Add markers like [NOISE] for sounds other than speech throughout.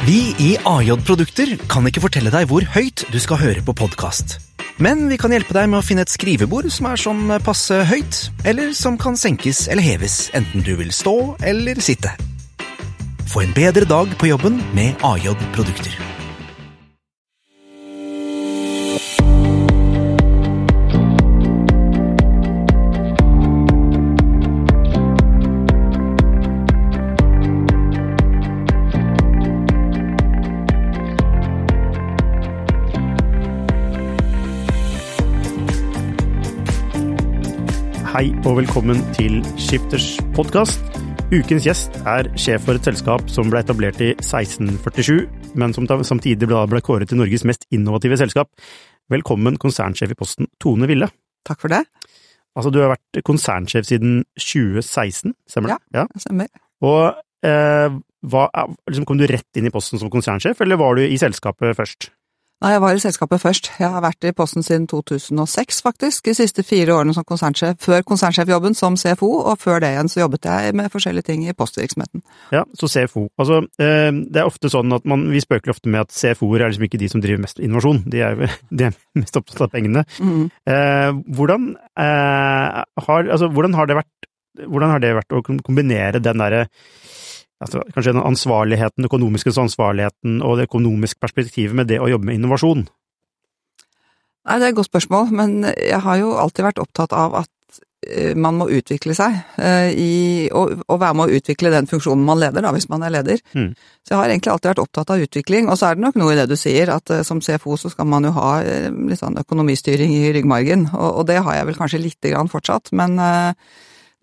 Vi i AJ Produkter kan ikke fortelle deg hvor høyt du skal høre på podkast. Men vi kan hjelpe deg med å finne et skrivebord som er sånn passe høyt, eller som kan senkes eller heves, enten du vil stå eller sitte. Få en bedre dag på jobben med AJ Produkter. Hei og velkommen til Skifters podkast. Ukens gjest er sjef for et selskap som ble etablert i 1647, men som samtidig ble, kåret til Norges mest innovative selskap. Velkommen konsernsjef i Posten, Tone Ville. Takk for det. Altså, du har vært konsernsjef siden 2016, stemmer det? Ja, det stemmer. Og eh, hva, liksom, kom du rett inn i Posten som konsernsjef, eller var du i selskapet først? Nei, jeg var i selskapet først. Jeg har vært i Posten siden 2006, faktisk. De siste fire årene som konsernsjef. Før konsernsjefjobben som CFO, og før det igjen så jobbet jeg med forskjellige ting i postvirksomheten. Ja, så CFO. Altså, eh, det er ofte sånn at man, vi spøker ofte med at CFO-er er liksom ikke de som driver mest innovasjon. De er, [LAUGHS] de er mest opptatt av pengene. Mm. Eh, hvordan, eh, har, altså, hvordan har det vært hvordan har det vært å kombinere den derre altså, kanskje den ansvarligheten, økonomiske ansvarligheten og det økonomiske perspektivet med det å jobbe med innovasjon? Nei, det er et godt spørsmål, men jeg har jo alltid vært opptatt av at man må utvikle seg, i, og, og, være med å utvikle den funksjonen man leder, da, hvis man er leder. Mm. Så jeg har egentlig alltid vært opptatt av utvikling, og så er det nok noe i det du sier, at som CFO så skal man jo ha litt sånn økonomistyring i ryggmargen, og, og det har jeg vel kanskje lite grann fortsatt, men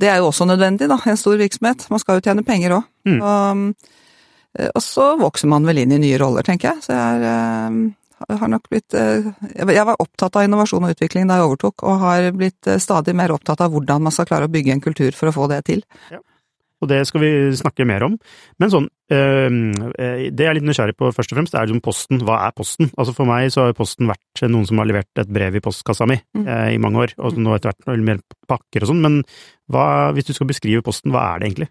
det er jo også nødvendig, da, en stor virksomhet. Man skal jo tjene penger òg. Mm. Og, og, så vokser man vel inn i nye roller, tenker jeg. Så jeg, er, har nok blitt Jeg var opptatt av innovasjon og utvikling da jeg overtok, og har blitt stadig mer opptatt av hvordan man skal klare å bygge en kultur for å få det til. Ja. Og det skal vi snakke mer om. Men sånn, det jeg er litt nysgjerrig på først og fremst, er liksom Posten. Hva er Posten? Altså For meg så har Posten vært noen som har levert et brev i postkassa mi Mm. i mange år, og nå etter hvert mer pakker og sånn. Men hva, hvis du skal beskrive Posten, hva er det egentlig?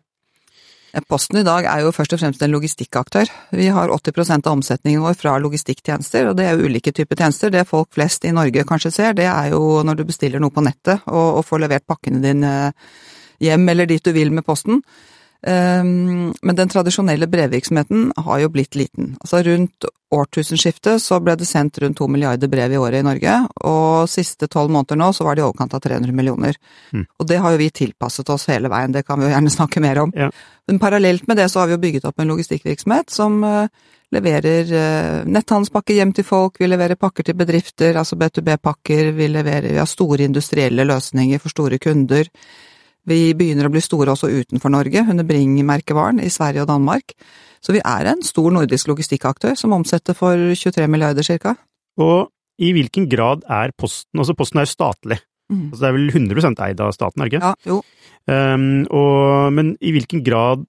Posten i dag er jo først og fremst en logistikkaktør. Vi har 80% av omsetningen vår fra logistikktjenester, og det er jo ulike typer tjenester. Det folk flest i Norge kanskje ser, det er jo når du bestiller noe på nettet og, og får levert pakkene dine hjem eller dit du vil med posten. Um, men den tradisjonelle brevvirksomheten har jo blitt liten. Altså rundt årtusenskiftet så ble det sendt rundt to milliarder brev i året i Norge, og siste tolv måneder nå så var det i overkant av 300 millioner. Mm. Og det har jo vi tilpasset oss hele veien, det kan vi jo gjerne [LAUGHS] snakke mer om. Ja. Men parallelt med det så har vi jo bygget opp en logistikkvirksomhet som uh, leverer uh, netthandelspakker hjem til folk, vi leverer pakker til bedrifter, altså B2B-pakker, vi leverer, vi har store industrielle løsninger for store kunder. Vi begynner å bli store også utenfor Norge, under Bring-merkevaren i Sverige og Danmark. Så vi er en stor nordisk logistikkaktør som omsetter for 23 milliarder cirka. Og i hvilken grad er Posten Altså, Posten er jo statlig. Mm. Altså, det er vel 100% eid av staten, er det ikke? Ja, jo. Um, og, men i hvilken grad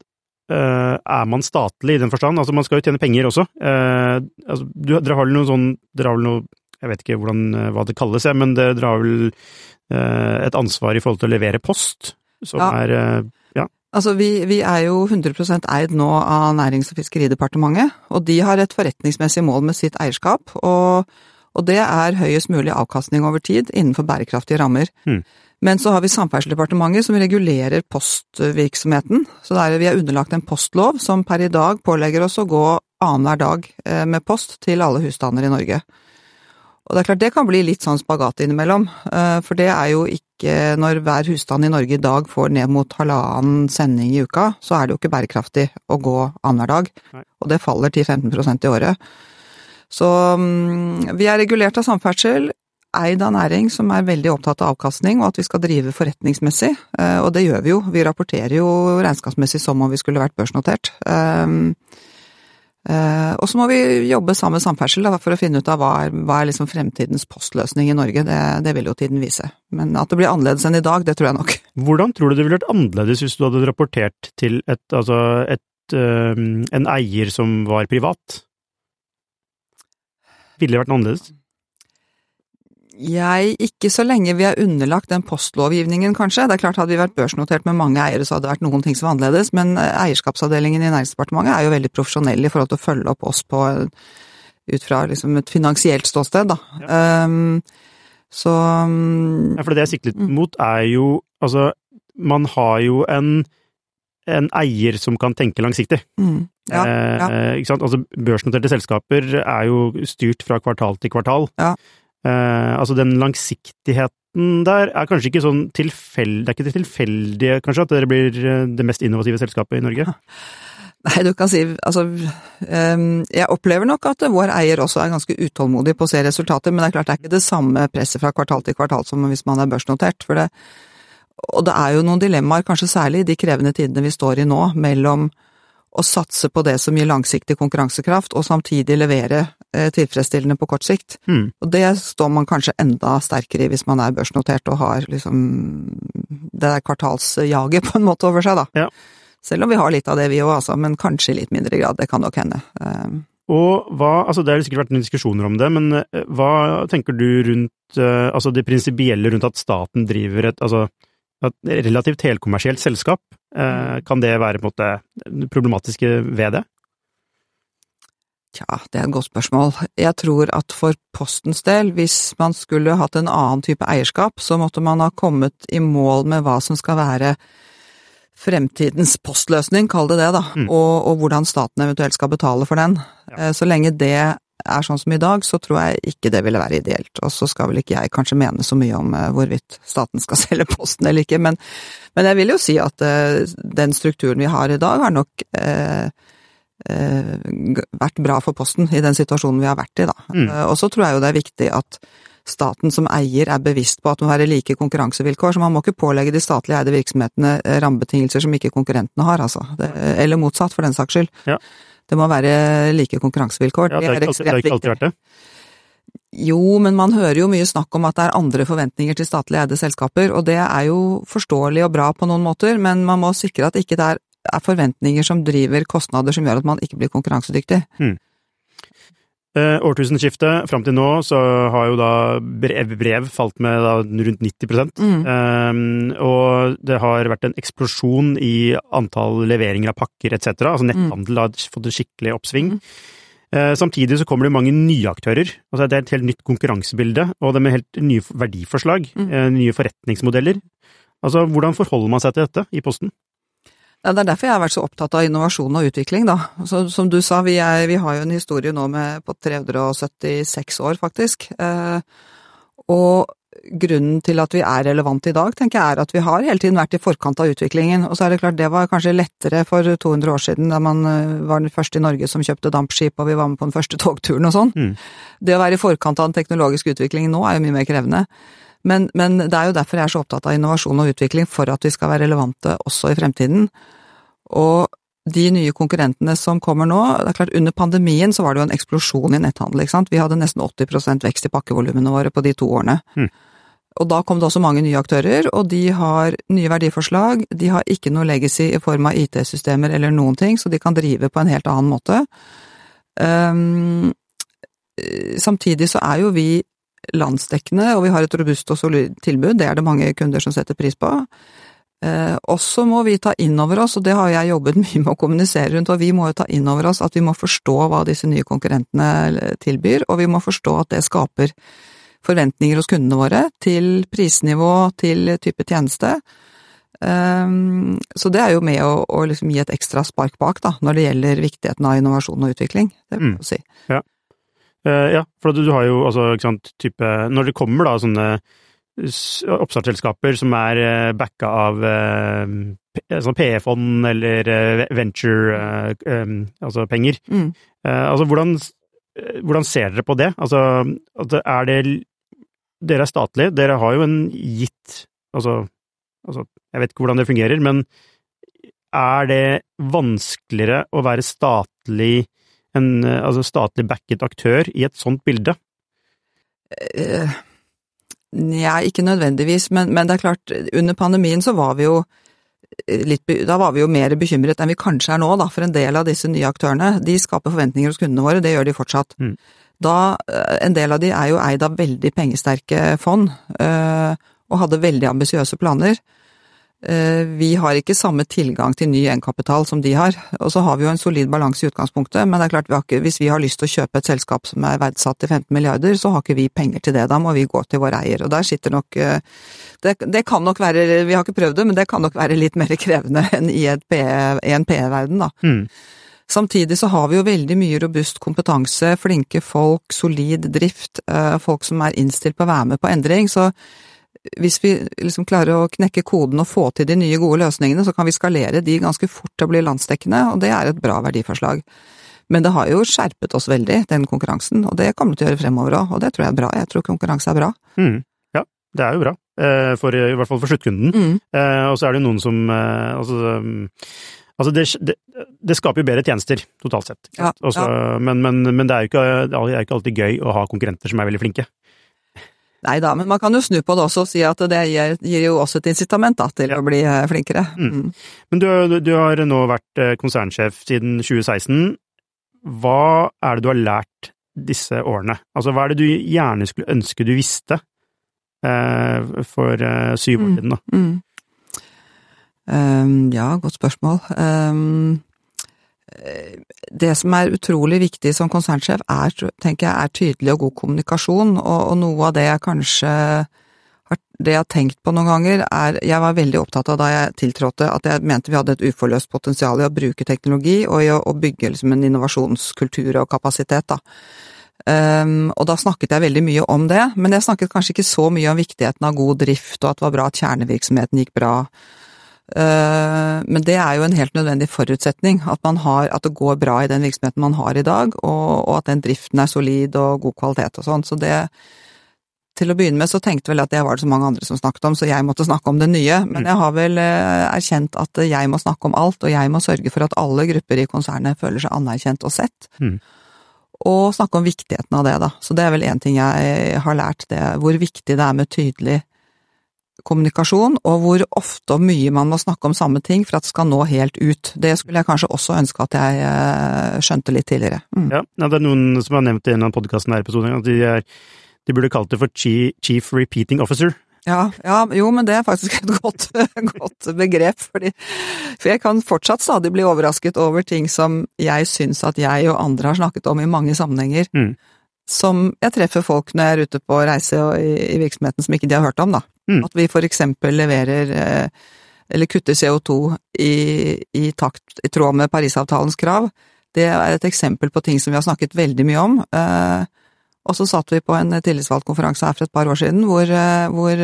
uh, er man statlig i den forstand? Altså, man skal jo tjene penger også. Uh, altså, du, dere har vel noe sånn Dere har vel noe Jeg vet ikke hvordan, hva det kalles, men dere har vel uh, et ansvar i forhold til å levere post? Som Ja. er ja. Altså, vi, vi er jo 100 eid nå av Nærings- og fiskeridepartementet, og de har et forretningsmessig mål med sitt eierskap, og, og det er høyest mulig avkastning over tid innenfor bærekraftige rammer. Mm. Men så har vi Samferdselsdepartementet som regulerer postvirksomheten, så der vi er underlagt en postlov som per i dag pålegger oss å gå annenhver dag eh, med post til alle husstander i Norge. Og det er klart det kan bli litt sånn spagat innimellom, eh, for det er jo ikke når hver husstand i Norge i dag får ned mot halvannen sending i uka, så er det jo ikke bærekraftig å gå annenhver dag, og det faller 10-15% i året. Så mm, vi er regulert av samferdsel, eid av næring som er veldig opptatt av avkastning og at vi skal drive forretningsmessig, eh, og det gjør vi jo. Vi rapporterer jo regnskapsmessig som om vi skulle vært børsnotert. Eh, og så må vi jobbe sammen med samferdsel da, for å finne ut av hva er, hva er liksom fremtidens postløsning i Norge. Det, det vil jo tiden vise. Men at det blir annerledes enn i dag, det tror jeg nok. Hvordan tror du det ville vært annerledes hvis du hadde rapportert til et, altså et, øhm, en eier som var privat? Ville det vært annerledes? Jeg, ikke så lenge vi er underlagt den postlovgivningen, kanskje. Det er klart Hadde vi vært børsnotert med mange eiere, så hadde det vært noen ting som var annerledes, men eh, eierskapsavdelingen i Næringsdepartementet er jo veldig profesjonell i forhold til å følge opp oss på ut fra liksom et finansielt ståsted, da. Ja. Um, så um, Ja, for det jeg sikter litt mot, er jo Altså, man har jo en en eier som kan tenke langsiktig. Mm. Ja, ja. Eh, ikke sant? Altså, børsnoterte selskaper er jo styrt fra kvartal til kvartal. Ja. Eh, altså den langsiktigheten der er kanskje ikke sånn tilfeldig Det er ikke tilfeldig kanskje at dere blir eh, det mest innovative selskapet i Norge? [LAUGHS] Nei, du kan si altså ehm, Jeg opplever nok at vår eier også er ganske utålmodig på å se resultater, men det er klart det er ikke det samme presset fra kvartal til kvartal som hvis man er børsnotert. For det, og det er jo noen dilemmaer, kanskje særlig i de krevende tidene vi står i nå, mellom å satse på det som gir langsiktig konkurransekraft, og samtidig levere tilfredsstillende på kort sikt. Mm. Og det står man kanskje enda sterkere i hvis man er børsnotert og har liksom det der kvartalsjaget [LAUGHS] på en måte over seg, da. Ja. Selv om vi har litt av det vi òg, altså, men kanskje i litt mindre grad. Det kan nok hende. Um. Og hva, altså Det har sikkert vært noen diskusjoner om det, men eh, hva tenker du rundt altså det prinsipielle rundt at staten driver et altså et relativt helkommersielt selskap? Uh, kan det være på en måte problematiske ved det? Tja, det er et godt spørsmål. Jeg tror at for Postens del, hvis man skulle hatt en annen type eierskap, så måtte man ha kommet i mål med hva som skal være fremtidens postløsning, kall det det, da, mm. og, og, hvordan staten eventuelt skal betale for den. Ja. Eh, så lenge det er sånn som i dag, så tror jeg ikke det ville være ideelt. Og så skal vel ikke jeg kanskje mene så mye om uh, hvorvidt staten skal [LAUGHS] selge Posten eller ikke, men, men jeg vil jo si at uh, den strukturen vi har i dag, har nok uh, vært bra for Posten i den situasjonen vi har vært i, da. Mm. og så tror jeg jo det er viktig at staten som eier er bevisst på at det må være like konkurransevilkår, så man må ikke pålegge de statlig eide virksomhetene eh, rammebetingelser som ikke konkurrentene har, altså. Det, eller motsatt, for den saks skyld. Ja. Det må være like konkurransevilkår. Ja, det har ikke alltid vært det. Jo, men man hører jo mye snakk om at det er andre forventninger til statlig eide selskaper, og det er jo forståelig og bra på noen måter, men man må sikre at ikke det er, er forventninger som driver kostnader som gjør at man ikke blir konkurransedyktig. Mm. Eh, årtusenskiftet, fram til nå, så har jo da brev, brev falt med da rundt 90 mm. eh, Og det har vært en eksplosjon i antall leveringer av pakker etc. Altså mm. netthandel har fått et skikkelig oppsving. Mm. Uh, samtidig så kommer det mange nye aktører. Altså det er et helt nytt konkurransebilde, og det med helt nye verdiforslag. Mm. Uh, nye forretningsmodeller. Altså, hvordan forholder man seg til dette i Posten? Ja, Det er derfor jeg har vært så opptatt av innovasjon og utvikling, da. Så, som du sa, vi, er, vi, har jo en historie nå med, på 376 år, faktisk. Eh, og grunnen til at vi er relevante i dag, tenker jeg er at vi har hele tiden vært i forkant av utviklingen. Og så er det klart, det var kanskje lettere for 200 år siden, da man eh, var den første i Norge som kjøpte dampskip og vi var med på den første togturen og sånn. Mm. Det å være i forkant av den teknologiske utviklingen nå er jo mye mer krevende. Men, men, det er jo derfor jeg er så opptatt av innovasjon og utvikling, for at vi skal være relevante også i fremtiden. Og de nye konkurrentene som kommer nå, det er klart under pandemien så var det jo en eksplosjon i netthandel, ikke sant. Vi hadde nesten 80% vekst i pakkevolumene våre på de to årene. Mm. Og da kom det også mange nye aktører, og de har nye verdiforslag. De har ikke noe legacy i form av IT-systemer eller noen ting, så de kan drive på en helt annen måte. Um, samtidig så er jo vi landsdekkende, og vi har et robust og solid tilbud. Det er det mange kunder som setter pris på. Eh, også må vi ta inn over oss, og det har jeg jobbet [LAUGHS] mye med å kommunisere rundt, og vi må jo ta inn over oss at vi må forstå hva disse nye konkurrentene tilbyr, og vi må forstå at det skaper forventninger hos kundene våre til prisnivå, til type tjeneste. Um, så det er jo med å, å liksom gi et ekstra spark bak, da, når det gjelder viktigheten av innovasjon og utvikling. Det vil jeg mm. si. Ja. Uh, ja, for du, du, har jo altså, ikke sant, type Når det kommer da sånne oppstartsselskaper som er uh, backa av uh, sånn PE-fond eller venture, um, altså penger. Mm. altså, hvordan, hvordan, ser dere på det? Altså, er det Dere er statlige, dere har jo en gitt altså, altså, jeg vet ikke hvordan det fungerer, men er det vanskeligere å være statlig en eh, altså statlig backet aktør i et sånt bilde? Nei, Nja, ikke nødvendigvis, men, men, det er klart, under pandemien så var vi jo litt, da var vi jo mer bekymret enn vi kanskje er nå, da, for en del av disse nye aktørene. De skaper forventninger hos kundene våre, det gjør de fortsatt. Mm. Da, eh, En del av de er jo eid av veldig pengesterke fond, eh, og hadde veldig ambisiøse planer. Eh, Vi har ikke samme tilgang til ny egenkapital som de har, og så har vi jo en solid balanse i utgangspunktet, men det er klart vi har ikke, hvis vi har lyst til å kjøpe et selskap som er verdsatt til 15 milliarder, så har ikke vi penger til det, da må vi gå til vår eier, og der sitter nok eh, Det, det kan nok være, vi har ikke prøvd det, men det kan nok være litt mer [LAUGHS] krevende enn i, en PE-verden, da. Mm. Samtidig så har vi jo veldig mye robust kompetanse, flinke folk, solid drift, eh, folk som er innstilt på å være med på endring, så hvis vi liksom klarer å knekke koden og få til de nye gode løsningene, så kan vi skalere de ganske fort til å bli landsdekkende, og det er et bra verdiforslag. Men det har jo skjerpet oss veldig, den konkurransen, og det kommer det til å gjøre fremover òg, og det tror jeg er bra. Jeg tror konkurranse er bra. Mm. Ja, det er jo bra. Eh, For, I hvert fall for sluttkunden. Mm. Eh, og så er det jo noen som eh, Altså, altså det, det, det skaper jo bedre tjenester, totalt sett. Ja, Også, ja. Men, men, men det er jo ikke, det er ikke alltid gøy å ha konkurrenter som er veldig flinke. Nei da, men man kan jo snu på det også og si at det gir, gir jo også et incitament da, til å bli eh, flinkere. Mm. Mm. Men du, du har nå vært eh, konsernsjef siden 2016. Hva er det du har lært disse årene? Altså, hva er det du gjerne skulle ønske du visste eh, for eh, syv år Mm. siden, da? Mm. Um, ja, godt spørsmål. Eh, det som er utrolig viktig som konsernsjef, er, tenker jeg, er tydelig og god kommunikasjon, og, og noe av det jeg kanskje har, det jeg har tenkt på noen ganger, er Jeg var veldig opptatt av da jeg tiltrådte at jeg mente vi hadde et uforløst potensial i å bruke teknologi og i å, å bygge liksom en innovasjonskultur og kapasitet, da. Um, og da snakket jeg veldig mye om det, men jeg snakket kanskje ikke så mye om viktigheten av god drift, og at det var bra at kjernevirksomheten gikk bra. Ehm, men det er jo en helt nødvendig forutsetning, at, man har, at det går bra i den virksomheten man har i dag, og, og at den driften er solid og god kvalitet og sånn. Så det til å begynne med så tenkte vel at det var det så mange andre som snakket om, så jeg måtte snakke om det nye. Men jeg har vel eh, erkjent at jeg må snakke om alt, og jeg må sørge for at alle grupper i konsernet føler seg anerkjent og sett. Mm. Og snakke om viktigheten av det, da. Så det er vel én ting jeg har lært, det hvor viktig det er med tydelig kommunikasjon, og hvor ofte og mye man må snakke om samme ting for at det skal nå helt ut. Det skulle jeg kanskje også ønske at jeg eh, skjønte litt tidligere. Mm. Ja, det er noen som har nevnt i en av podkastene her episoden, at de, er, de burde kalt det for Chief, chief Repeating Officer. Ja, ja, jo, men det er faktisk et [LAUGHS] godt, godt begrep, fordi For jeg kan fortsatt stadig bli overrasket over ting som jeg syns at jeg og andre har snakket om i mange sammenhenger, Mm. Som jeg treffer folk når jeg er ute på reise og i, i virksomheten som ikke de har hørt om, da. Mm. At vi for eksempel leverer eh, eller kutter CO2 i, i takt, i tråd med Parisavtalens krav. Det er et eksempel på ting som vi har snakket veldig mye om. Eh, og så satt vi på en tillitsvalgtkonferanse her for et par år siden, hvor, eh, hvor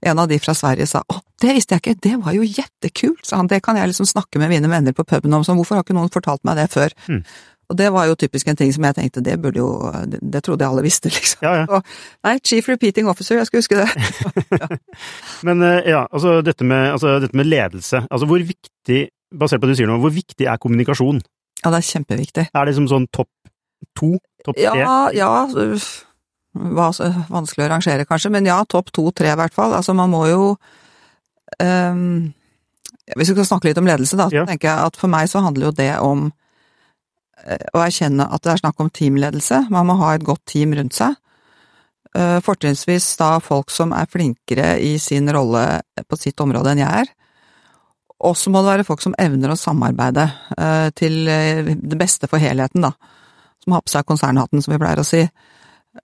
en av de fra Sverige sa å, det visste jeg ikke, det var jo jettekult, sa han, det kan jeg liksom snakke med mine venner på puben om, så hvorfor har ikke noen fortalt meg det før? Mm. Og det var jo typisk en ting som jeg tenkte, det burde jo, det, trodde jeg alle visste, liksom. Ja, ja. Og, nei, chief repeating officer, jeg skulle huske det. [LAUGHS] Men eh, ja, altså dette med, altså dette med ledelse. Altså hvor viktig, basert på det du sier nå, hvor viktig er kommunikasjon? Ja, det er kjempeviktig. Er det liksom sånn topp to? Topp tre? Ja, ja, vanskelig å rangere kanskje, men ja, topp to-tre i hvert fall. Altså man må jo um, Hvis vi skal snakke litt om ledelse, da, så tenker jeg at for meg så handler jo det om å erkjenne at det er snakk om teamledelse. Man må ha et godt team rundt seg. Eh, Fortrinnsvis da folk som er flinkere i sin rolle på sitt område enn jeg er. Og så må det være folk som evner å samarbeide eh, til eh, det beste for helheten, da. Som har på seg konsernhatten, som vi pleier å si.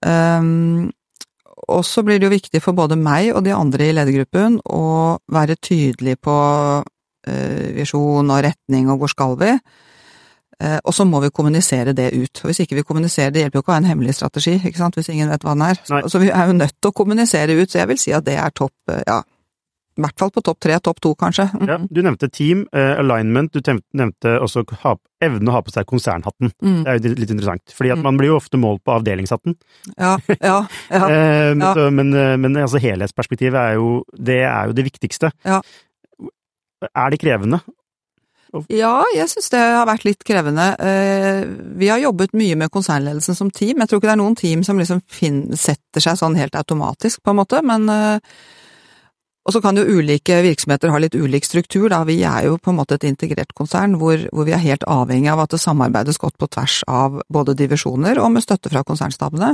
Um, og så blir det jo viktig for både meg og de andre i ledergruppen å være tydelig på eh, visjon og retning og hvor skal vi. Eh, og så må vi kommunisere det ut. Og hvis ikke vi kommuniserer, det hjelper jo ikke å ha en hemmelig strategi, ikke sant, hvis ingen vet hva den er. Nei. så vi er jo nødt til å kommunisere ut, så jeg vil si at det er topp, eh, ja, i hvert fall på topp tre, topp to kanskje. Mm. Ja, du nevnte team, uh, alignment, du nevnte også ha, evnen å ha på seg konsernhatten. Mm. Det er jo litt interessant, fordi at Mm. man blir jo ofte målt på avdelingshatten. Ja, ja, ja. uh, [LAUGHS] men, Ja. så, men, men altså helhetsperspektivet er jo det, er jo det viktigste. Ja. Er det krevende? Ja, jeg syns det har vært litt krevende. Eh, Vi har jobbet mye med konsernledelsen som team. Jeg tror ikke det er noen team som liksom setter seg sånn helt automatisk, på en måte, men eh, Og så kan jo ulike virksomheter ha litt ulik struktur, da. Vi er jo på en måte et integrert konsern hvor, hvor vi er helt avhengig av at det samarbeides godt på tvers av både divisjoner og med støtte fra konsernstabene.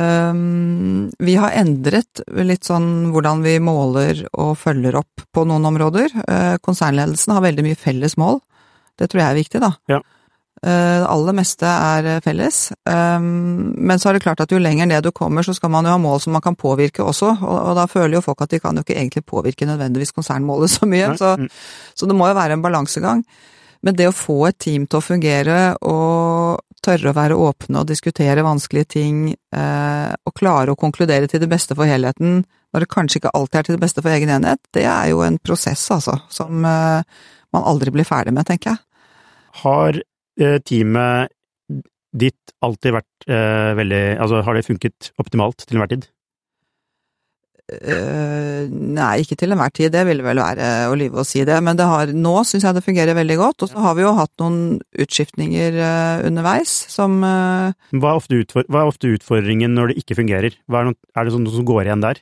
Um, vi har endret litt sånn hvordan vi måler og følger opp på noen områder. Uh, konsernledelsen har veldig mye felles mål. Det tror jeg er viktig, da. Ja. Uh, det aller meste er felles. Um, men så er det klart at jo lenger ned du kommer, så skal man jo ha mål som man kan påvirke også, og, og da føler jo folk at de kan jo ikke egentlig påvirke nødvendigvis konsernmålet så mye. Så, Mm. så det må jo være en balansegang. Men det å få et team til å fungere og tørre å være åpne og diskutere vanskelige ting, eh, og klare å konkludere til det beste for helheten, når det kanskje ikke alltid er til det beste for egen enhet, det er jo en prosess, altså, som eh, man aldri blir ferdig med, tenker jeg. Har eh, teamet ditt alltid vært veldig Altså, har det funket optimalt til enhver tid? Eh, nei, ikke til enhver tid, det ville vel være å lyve å si det, men det har, nå syns jeg det fungerer veldig godt. Og så har vi jo hatt noen utskiftninger uh, underveis som uh, Hva er, utfor, hva er ofte utfordringen når det ikke fungerer? Er, noe, er det sånn noe som går igjen der?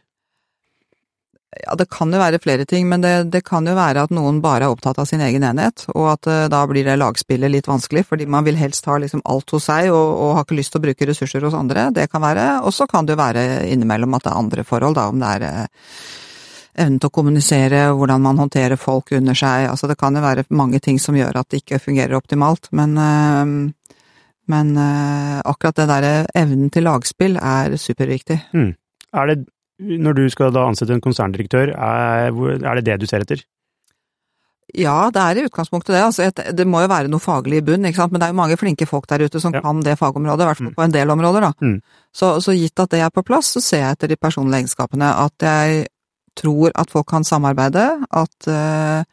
Ja, det kan jo være flere ting, men det, det kan jo være at noen bare er opptatt av sin egen enhet, og at uh, da blir det lagspillet litt vanskelig, fordi man vil helst ha liksom alt hos seg og, og har ikke lyst til å bruke ressurser hos andre. Det kan være. Og så kan det jo være innimellom at det er andre forhold, da, om det er uh, evnen til å kommunisere, hvordan man håndterer folk under seg, altså det kan jo være mange ting som gjør at det ikke fungerer optimalt, men uh, men akkurat det derre evnen til lagspill er superviktig. Er det, når du skal da ansette en konserndirektør, er, er det det du ser etter? Ja, det er i utgangspunktet det. Altså, det må jo være noe faglig i bunn, ikke sant. Men det er jo mange flinke folk der ute som Ja. kan det fagområdet, i hvert fall Mm. på en del områder, da. Mm. Så, så gitt at det er på plass, så ser jeg etter de personlige egenskapene. At jeg tror at folk kan samarbeide, at, eh,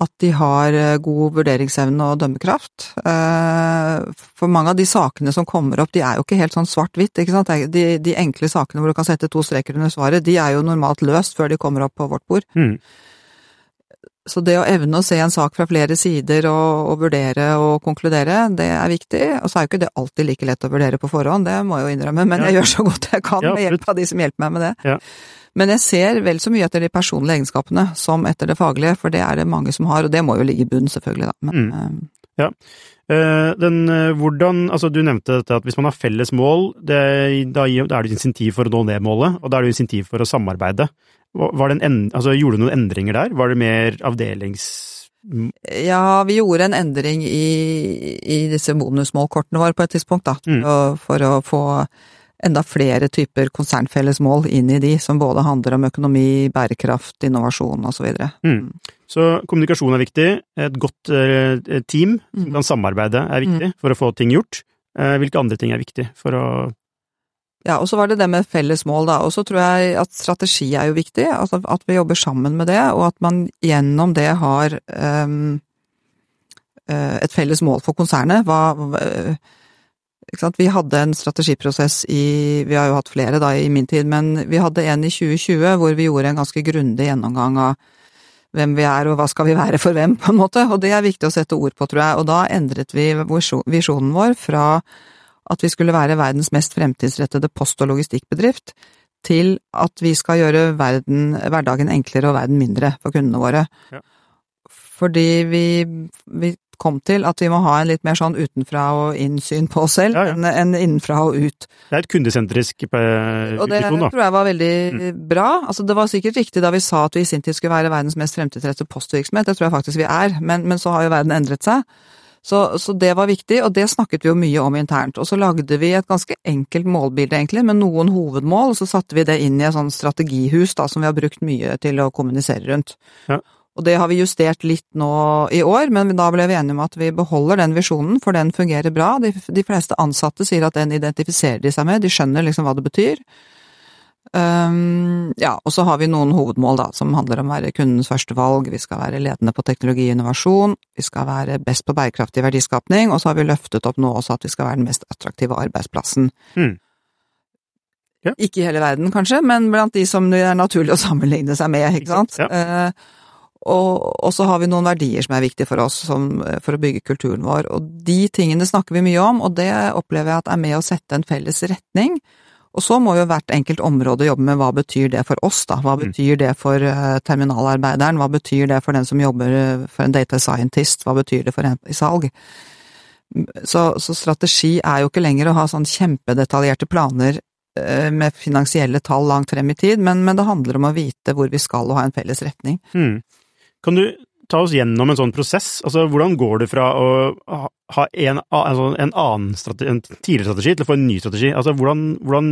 at de har eh, god vurderingsevne og dømmekraft. Eh, for mange av de sakene som kommer opp, de er jo ikke helt sånn svart-hvitt, ikke sant. De, de enkle sakene hvor du kan sette to streker under svaret, de er jo normalt løst før de kommer opp på vårt bord. Mm. Så det å evne å se en sak fra flere sider og, og vurdere og konkludere, det er viktig. Og så er jo ikke det alltid like lett å vurdere på forhånd, det må jeg jo innrømme, men Ja. jeg gjør så godt jeg kan Ja, med hjelp av de som hjelper meg med det. Ja. Men jeg ser vel så mye etter de personlige egenskapene som etter det faglige, for det er det mange som har, og det må jo ligge i bunn, selvfølgelig, da. Men, Mm. eh, Eh, den, eh, hvordan, altså Du nevnte dette at hvis man har felles mål, det, da, er det insentiv for å nå det målet, og da er det insentiv for å samarbeide. En, altså, gjorde du noen endringer der? Var det mer avdelings... Ja, vi gjorde en endring i, i disse bonusmålkortene våre på et tidspunkt, da, Mm. og, for å få enda flere typer konsernfelles mål inn i de, som både handler om økonomi, bærekraft, innovasjon osv. Mm. Så kommunikasjon er viktig. Et godt eh, team som Mm. kan samarbeide er viktig for å få ting gjort. Eh, hvilke andre ting er viktig for å Ja, og så var det det med felles mål, da. Og så tror jeg at strategi er jo viktig, altså at vi jobber sammen med det, og at man gjennom det har eh, et felles mål for konsernet. Hva? Vi hadde en strategiprosess i Vi har jo hatt flere da i min tid, men vi hadde en i 2020 hvor vi gjorde en ganske grundig gjennomgang av hvem vi er og hva skal vi være for hvem, på en måte. Og det er viktig å sette ord på, tror jeg. Og da endret vi visjonen vår fra at vi skulle være verdens mest fremtidsrettede post- og logistikkbedrift, til at vi skal gjøre verden, hverdagen enklere og verden mindre for kundene våre. Ja. Fordi vi, vi kom til at vi må ha en litt mer sånn utenfra og innsyn på oss selv, Ja, ja. enn innenfra og ut. Det er et kundesentrisk eh, Og det da. tror jeg var veldig bra. Altså, det var sikkert riktig da vi sa at vi i sin tid skulle være verdens mest fremtidsrettede postvirksomhet, det tror jeg faktisk vi er, men, men så har jo verden endret seg. Så, så det var viktig, og det snakket vi jo mye om internt. Og så lagde vi et ganske enkelt målbilde, egentlig, med noen hovedmål, og så satte vi det inn i et sånn strategihus da, som vi har brukt mye til å kommunisere rundt. Ja. Og det har vi justert litt nå i år, men da ble vi enige om at vi beholder den visjonen, for den fungerer bra. De, de fleste ansatte sier at den identifiserer de seg med, de skjønner liksom hva det betyr. Um, ja, og så har vi noen hovedmål da, som handler om å være kundens førstevalg, vi skal være ledende på teknologi og innovasjon, vi skal være best på bærekraftig verdiskapning, og så har vi løftet opp nå også at vi skal være den mest attraktive arbeidsplassen. Mm. Ja. Ikke i hele verden, kanskje, men blant de som det er naturlig å sammenligne seg med, ikke sant. Ja. Eh, og, og så har vi noen verdier som er viktige for oss som, for å bygge kulturen vår, og de tingene snakker vi mye om, og det opplever jeg at er med å sette en felles retning, Og så må jo hvert enkelt område jobbe med hva betyr det for oss, da. Hva betyr det for uh, terminalarbeideren, hva betyr det for den som jobber uh, for en data scientist, hva betyr det for en i salg. Så, så, strategi er jo ikke lenger å ha sånn kjempedetaljerte planer uh, med finansielle tall langt frem i tid, men, men, det handler om å vite hvor vi skal og ha en felles retning. Mm. Kan du ta oss gjennom en sånn prosess? Altså, hvordan går det fra å ha en, altså en annen strategi, en tidligere strategi til å få en ny strategi? Altså, hvordan, hvordan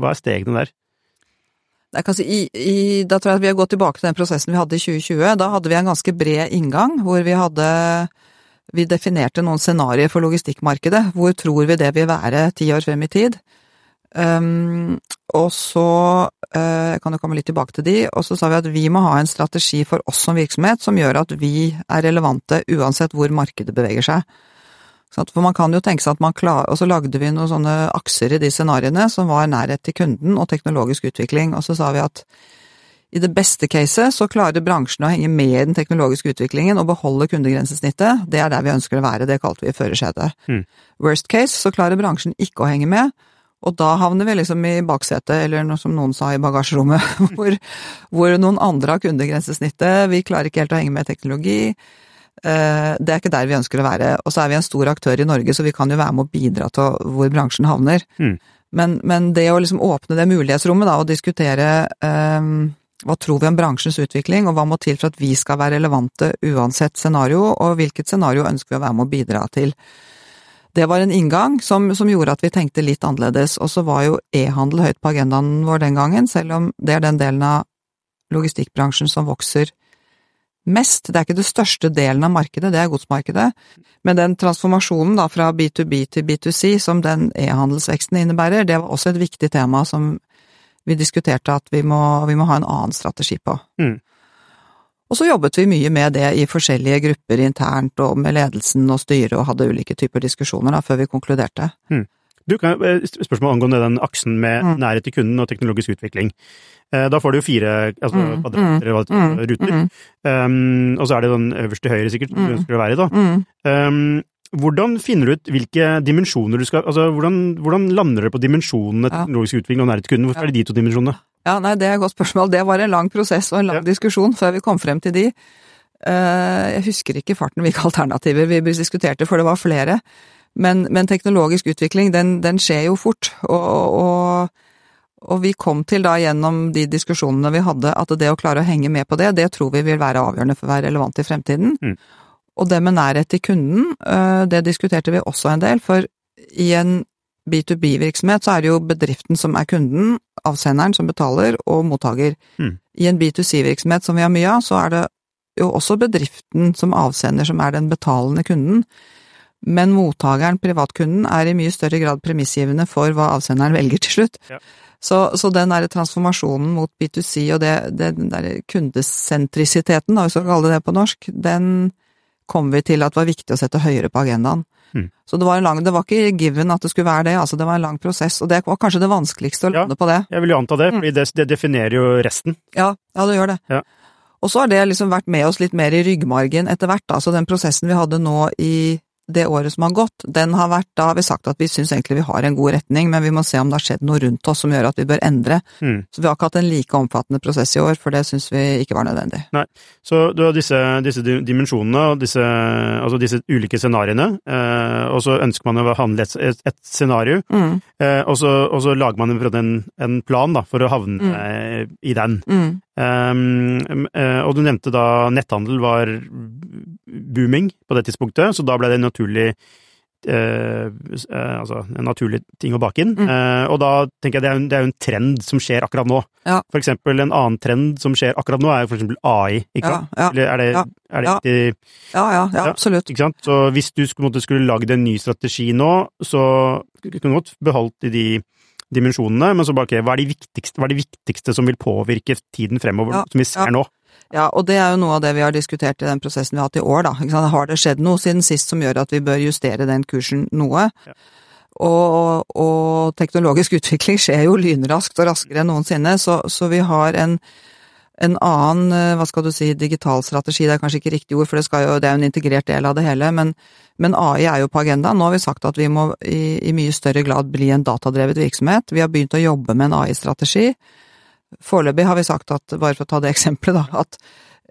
hva er stegene der? Si, i, i, da tror jeg vi har gått tilbake til den prosessen vi hadde i 2020. Da hadde vi en ganske bred inngang, hvor vi hadde Vi definerte noen scenarioer for logistikkmarkedet. Hvor tror vi det vil være ti år frem i tid? Um, og så uh, kan jo komme litt tilbake til de, og så sa vi at vi må ha en strategi for oss som virksomhet som gjør at vi er relevante uansett hvor markedet beveger seg. For man kan jo tenke seg at man klarer Og så lagde vi noen sånne akser i de scenarioene som var nærhet til kunden og teknologisk utvikling, og så sa vi at i det beste caset så klarer bransjen å henge med i den teknologiske utviklingen og beholde kundegrensesnittet. Det er der vi ønsker å være, det kalte vi førersetet. Mm. Worst case så klarer bransjen ikke å henge med, og da havner vi liksom i baksetet, eller noe som noen sa i bagasjerommet, [LAUGHS] hvor, hvor noen andre har kundegrensesnittet, vi klarer ikke helt å henge med teknologi. Eh, det er ikke der vi ønsker å være. Og så er vi en stor aktør i Norge, så vi kan jo være med å bidra til hvor bransjen havner. Mm. Men, men, det å liksom åpne det mulighetsrommet da, og diskutere um, hva tror vi om bransjens utvikling, og hva må til for at vi skal være relevante uansett scenario, og hvilket scenario ønsker vi å være med å bidra til. Det var en inngang som, som, gjorde at vi tenkte litt annerledes, og så var jo e-handel høyt på agendaen vår den gangen, selv om det er den delen av logistikkbransjen som vokser mest. Det er ikke det største delen av markedet, det er godsmarkedet, men den transformasjonen da fra B2B til B2C som den e-handelsveksten innebærer, det var også et viktig tema som vi diskuterte at vi må, vi må ha en annen strategi på. Mm. Og så jobbet vi mye med det i forskjellige grupper internt og med ledelsen og styret og hadde ulike typer diskusjoner da, før vi konkluderte. Mm. Du, kan, spørsmål angående den aksen med mm. nærhet til kunden og teknologisk utvikling. Eh, da får du jo fire altså, mm. kvadrater, mm. mm. ruter, um, og så er det den øverste høyre sikkert du ønsker å være i, da. Um, hvordan finner du ut hvilke dimensjoner du skal Altså, hvordan, hvordan lander dere på dimensjonene teknologisk utvikling og nærhet til kunden? Hvorfor er det de to dimensjonene? Ja, nei, det er et godt spørsmål. Det var en lang prosess og en lang ja. diskusjon før vi kom frem til de. Eh, jeg husker ikke farten hvilke alternativer vi diskuterte, for det var flere. Men, men teknologisk utvikling, den, den, skjer jo fort. Og, og, og, vi kom til da gjennom de diskusjonene vi hadde, at det å klare å henge med på det, det tror vi vil være avgjørende for å være relevant i fremtiden. Mm. Og det med nærhet til kunden, eh, det diskuterte vi også en del, for i en B2B-virksomhet så er det jo bedriften som er kunden, avsenderen som betaler, og mottaker. Mm. I en B2C-virksomhet som vi har mye av, så er det jo også bedriften som avsender som er den betalende kunden. Men mottakeren, privatkunden, er i mye større grad premissgivende for hva avsenderen velger til slutt. Ja. Så, så, den der transformasjonen mot B2C og det, det, den der kundesentrisiteten, da, hvis vi skal kalle det det på norsk, den kom vi til at det var viktig å sette høyere på agendaen. Mm. Så det var, en lang, det var ikke given at det skulle være det, altså det var en lang prosess, og det var kanskje det vanskeligste å lande ja, på det. Jeg vil jo anta det, mm. for det, det, definerer jo resten. Ja, ja det gjør det. Ja. Og så har det liksom vært med oss litt mer i ryggmargen etter hvert, altså den prosessen vi hadde nå i det året som har gått, den har vært Da har vi sagt at vi syns egentlig vi har en god retning, men vi må se om det har skjedd noe rundt oss som gjør at vi bør endre. Mm. Så vi har ikke hatt en like omfattende prosess i år, for det syns vi ikke var nødvendig. Nei, Så du har disse, disse dimensjonene og disse, altså disse ulike scenarioene, eh, og så ønsker man å handle et, et, et scenario, mm. eh, og, så, og, så, lager man en, en plan da, for å havne mm. i den. Um, og du nevnte da netthandel var booming på det tidspunktet, så da ble det en naturlig eh, eh, altså en naturlig ting å bake inn. Mm. Eh, og da tenker jeg det er, en, det er jo en trend som skjer akkurat nå. Ja. For eksempel en annen trend som skjer akkurat nå, er for eksempel AI, ikke sant? Ja, ja, Eller er det, er det riktig? Ja, ja, ja, absolutt. Ikke sant? Så hvis du skulle, skulle lagd en ny strategi nå, så kunne du godt beholdt i de dimensjonene, men så bare okay, hva, er hva er det viktigste som vil påvirke tiden fremover, som vi ser nå? Ja, og det er jo noe av det vi har diskutert i den prosessen vi har hatt i år, da. Har det skjedd noe siden sist som gjør at vi bør justere den kursen noe? Ja. Og, og, teknologisk [LAUGHS] utvikling skjer jo lynraskt og raskere enn noensinne, så, så vi har en En annen, eh, hva skal du si, digital strategi, det er kanskje ikke riktig ord, for det, jo, det er jo en integrert del av det hele, men, men, AI er jo på agendaen. Nå har vi sagt at vi må i, i mye større grad bli en datadrevet virksomhet. Vi har begynt å jobbe med en AI-strategi. Foreløpig har vi sagt at, bare for å ta det eksempelet, da, at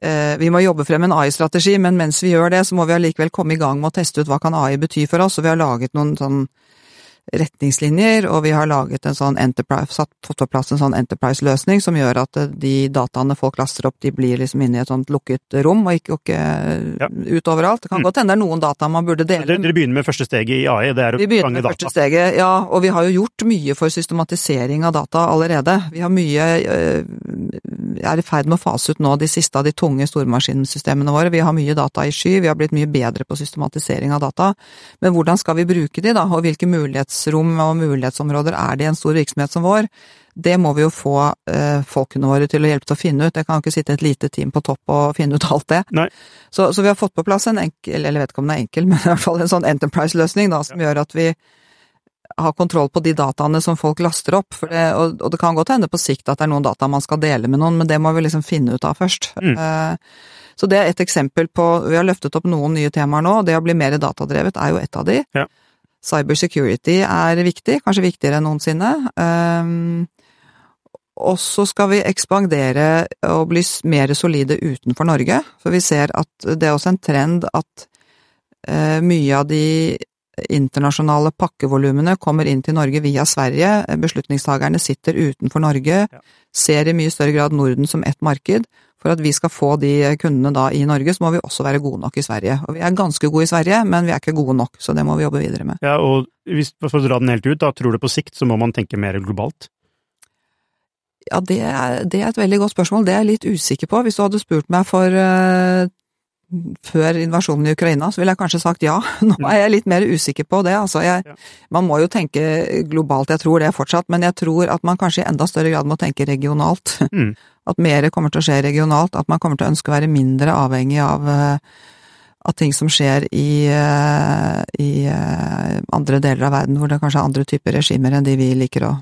eh, vi må jobbe frem en AI-strategi, men mens vi gjør det, så må vi allikevel komme i gang med å teste ut hva kan AI bety for oss, og vi har laget noen sånn retningslinjer, og vi har laget en sånn enterprise, satt, fått på plass en sånn enterprise-løsning som gjør at eh, de dataene folk laster opp, de blir liksom inne i et sånt lukket rom, og ikke, ikke ja. ut overalt. Det kan mm. godt hende det er noen data man burde dele. Dere, dere begynner med første steget i AI, det er å fange data? Vi begynner med første steget, ja, og vi har jo gjort mye for systematisering av data allerede. Vi har mye øh, er i ferd med å fase ut nå de siste av de tunge stormaskinsystemene våre. Vi har mye data i sky, vi har blitt mye bedre på systematisering av data. Men hvordan skal vi bruke de, da, og hvilke mulighets handlingsrom og mulighetsområder er det i en stor virksomhet som vår? Det må vi jo få eh, folkene våre til å hjelpe til å finne ut. Jeg kan ikke sitte et lite team på topp og finne ut alt det. Så, så, vi har fått på plass en enkel, eller jeg vet ikke om den er enkel, [LAUGHS] men i hvert fall en sånn enterprise-løsning da, som ja. gjør at vi har kontroll på de dataene som folk laster opp. Det, og, og, det kan godt hende på sikt at det er noen data man skal dele med noen, men det må vi liksom finne ut av først. Mm. Eh, så det er et eksempel på Vi har løftet opp noen nye temaer nå, og det å bli mer datadrevet er jo et av de. Ja. Cybersecurity er viktig, kanskje viktigere enn noensinne. Um, og så skal vi ekspandere og bli mer solide utenfor Norge, for vi ser at det er også en trend at uh, mye av de internasjonale pakkevolumene kommer inn til Norge via Sverige. Beslutningstagerne sitter utenfor Norge, ja. ser i mye større grad Norden som ett marked, for at vi skal få de kundene da i Norge, så må vi også være gode nok i Sverige. Og vi er ganske gode i Sverige, men vi er ikke gode nok, så det må vi jobbe videre med. Ja, og hvis, For å dra den helt ut, da tror du på sikt så må man tenke mer globalt? Ja, det er, det er et veldig godt spørsmål. Det er jeg litt usikker på. Hvis du hadde spurt meg for uh, før invasjonen i Ukraina, så ville jeg kanskje sagt ja. [LAUGHS] Nå er jeg litt mer usikker på det. Altså, jeg, man må jo tenke globalt, jeg tror det fortsatt, men jeg tror at man kanskje i enda større grad må tenke regionalt. Mm. [LAUGHS] At mer kommer til å skje regionalt, at man kommer til å ønske å være mindre avhengig av, eh, av ting som skjer i, eh, i eh, andre deler av verden, hvor det kanskje er andre typer regimer enn de vi liker å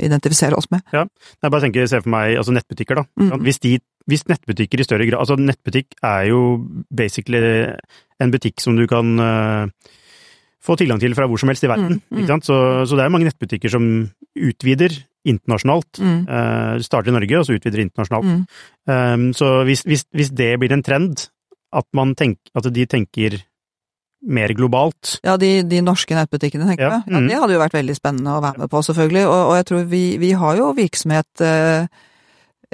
identifisere oss med. Ja, jeg bare tenker, se for meg altså nettbutikker, da. Mm. Hvis, de, hvis, nettbutikker i større grad Altså, nettbutikk er jo basically en butikk som du kan uh, få tilgang til fra hvor som helst i verden. Mm. Mm. Så, så, det er mange nettbutikker som utvider internasjonalt. Mm. Uh, starter i Norge, og så utvider internasjonalt. Um, så hvis, hvis, hvis, det blir en trend, at, tenk, at de tenker mer globalt. Ja, de, de norske nettbutikkene, tenker ja. jeg. Ja, mm. Det hadde jo vært veldig spennende å være med på, selvfølgelig. Og, og jeg tror vi, vi, har jo virksomhet eh,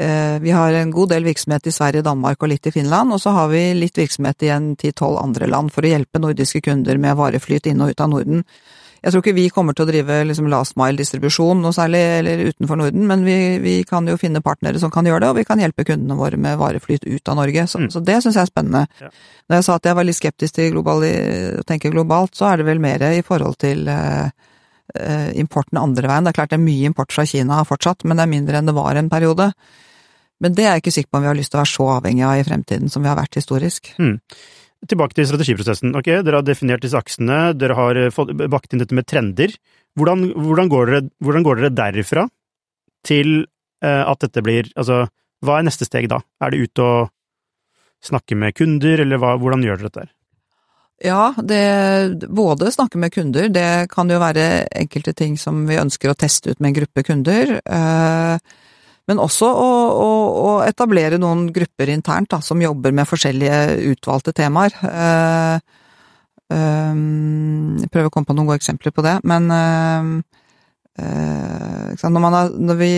eh, Vi har en god del virksomhet i Sverige, Danmark og litt i Finland, og så har vi litt virksomhet i en ti-tolv andre land for å hjelpe nordiske kunder med vareflyt inn og ut av Norden. Jeg tror ikke vi kommer til å drive liksom last mile-distribusjon noe særlig, eller utenfor Norden, men vi, vi, kan jo finne partnere som kan gjøre det, og vi kan hjelpe kundene våre med vareflyt ut av Norge. Så, mm. så det syns jeg er spennende. Ja. Når jeg sa at jeg var litt skeptisk til global, å tenke globalt, så er det vel mer i forhold til eh, importen andre veien. Det er klart det er mye import fra Kina fortsatt, men det er mindre enn det var en periode. Men det er jeg ikke sikker på om vi har lyst til å være så avhengig av i fremtiden som vi har vært historisk. Mm. Tilbake til strategiprosessen. Ok, Dere har definert disse aksene, dere har eh, fått bakt inn dette med trender. Hvordan, hvordan, går, dere, hvordan går, dere, derfra til eh, at dette blir Altså, hva er neste steg da? Er det ut og snakke med kunder, eller hva, hvordan gjør dere dette? Ja, det, både snakke med kunder, det kan jo være enkelte ting som vi ønsker å teste ut med en gruppe kunder. Uh, men også å, å, å, etablere noen grupper internt da, som jobber med forskjellige utvalgte temaer. Uh, uh, jeg prøver å komme på noen gode eksempler på det, men uh, når, har, når vi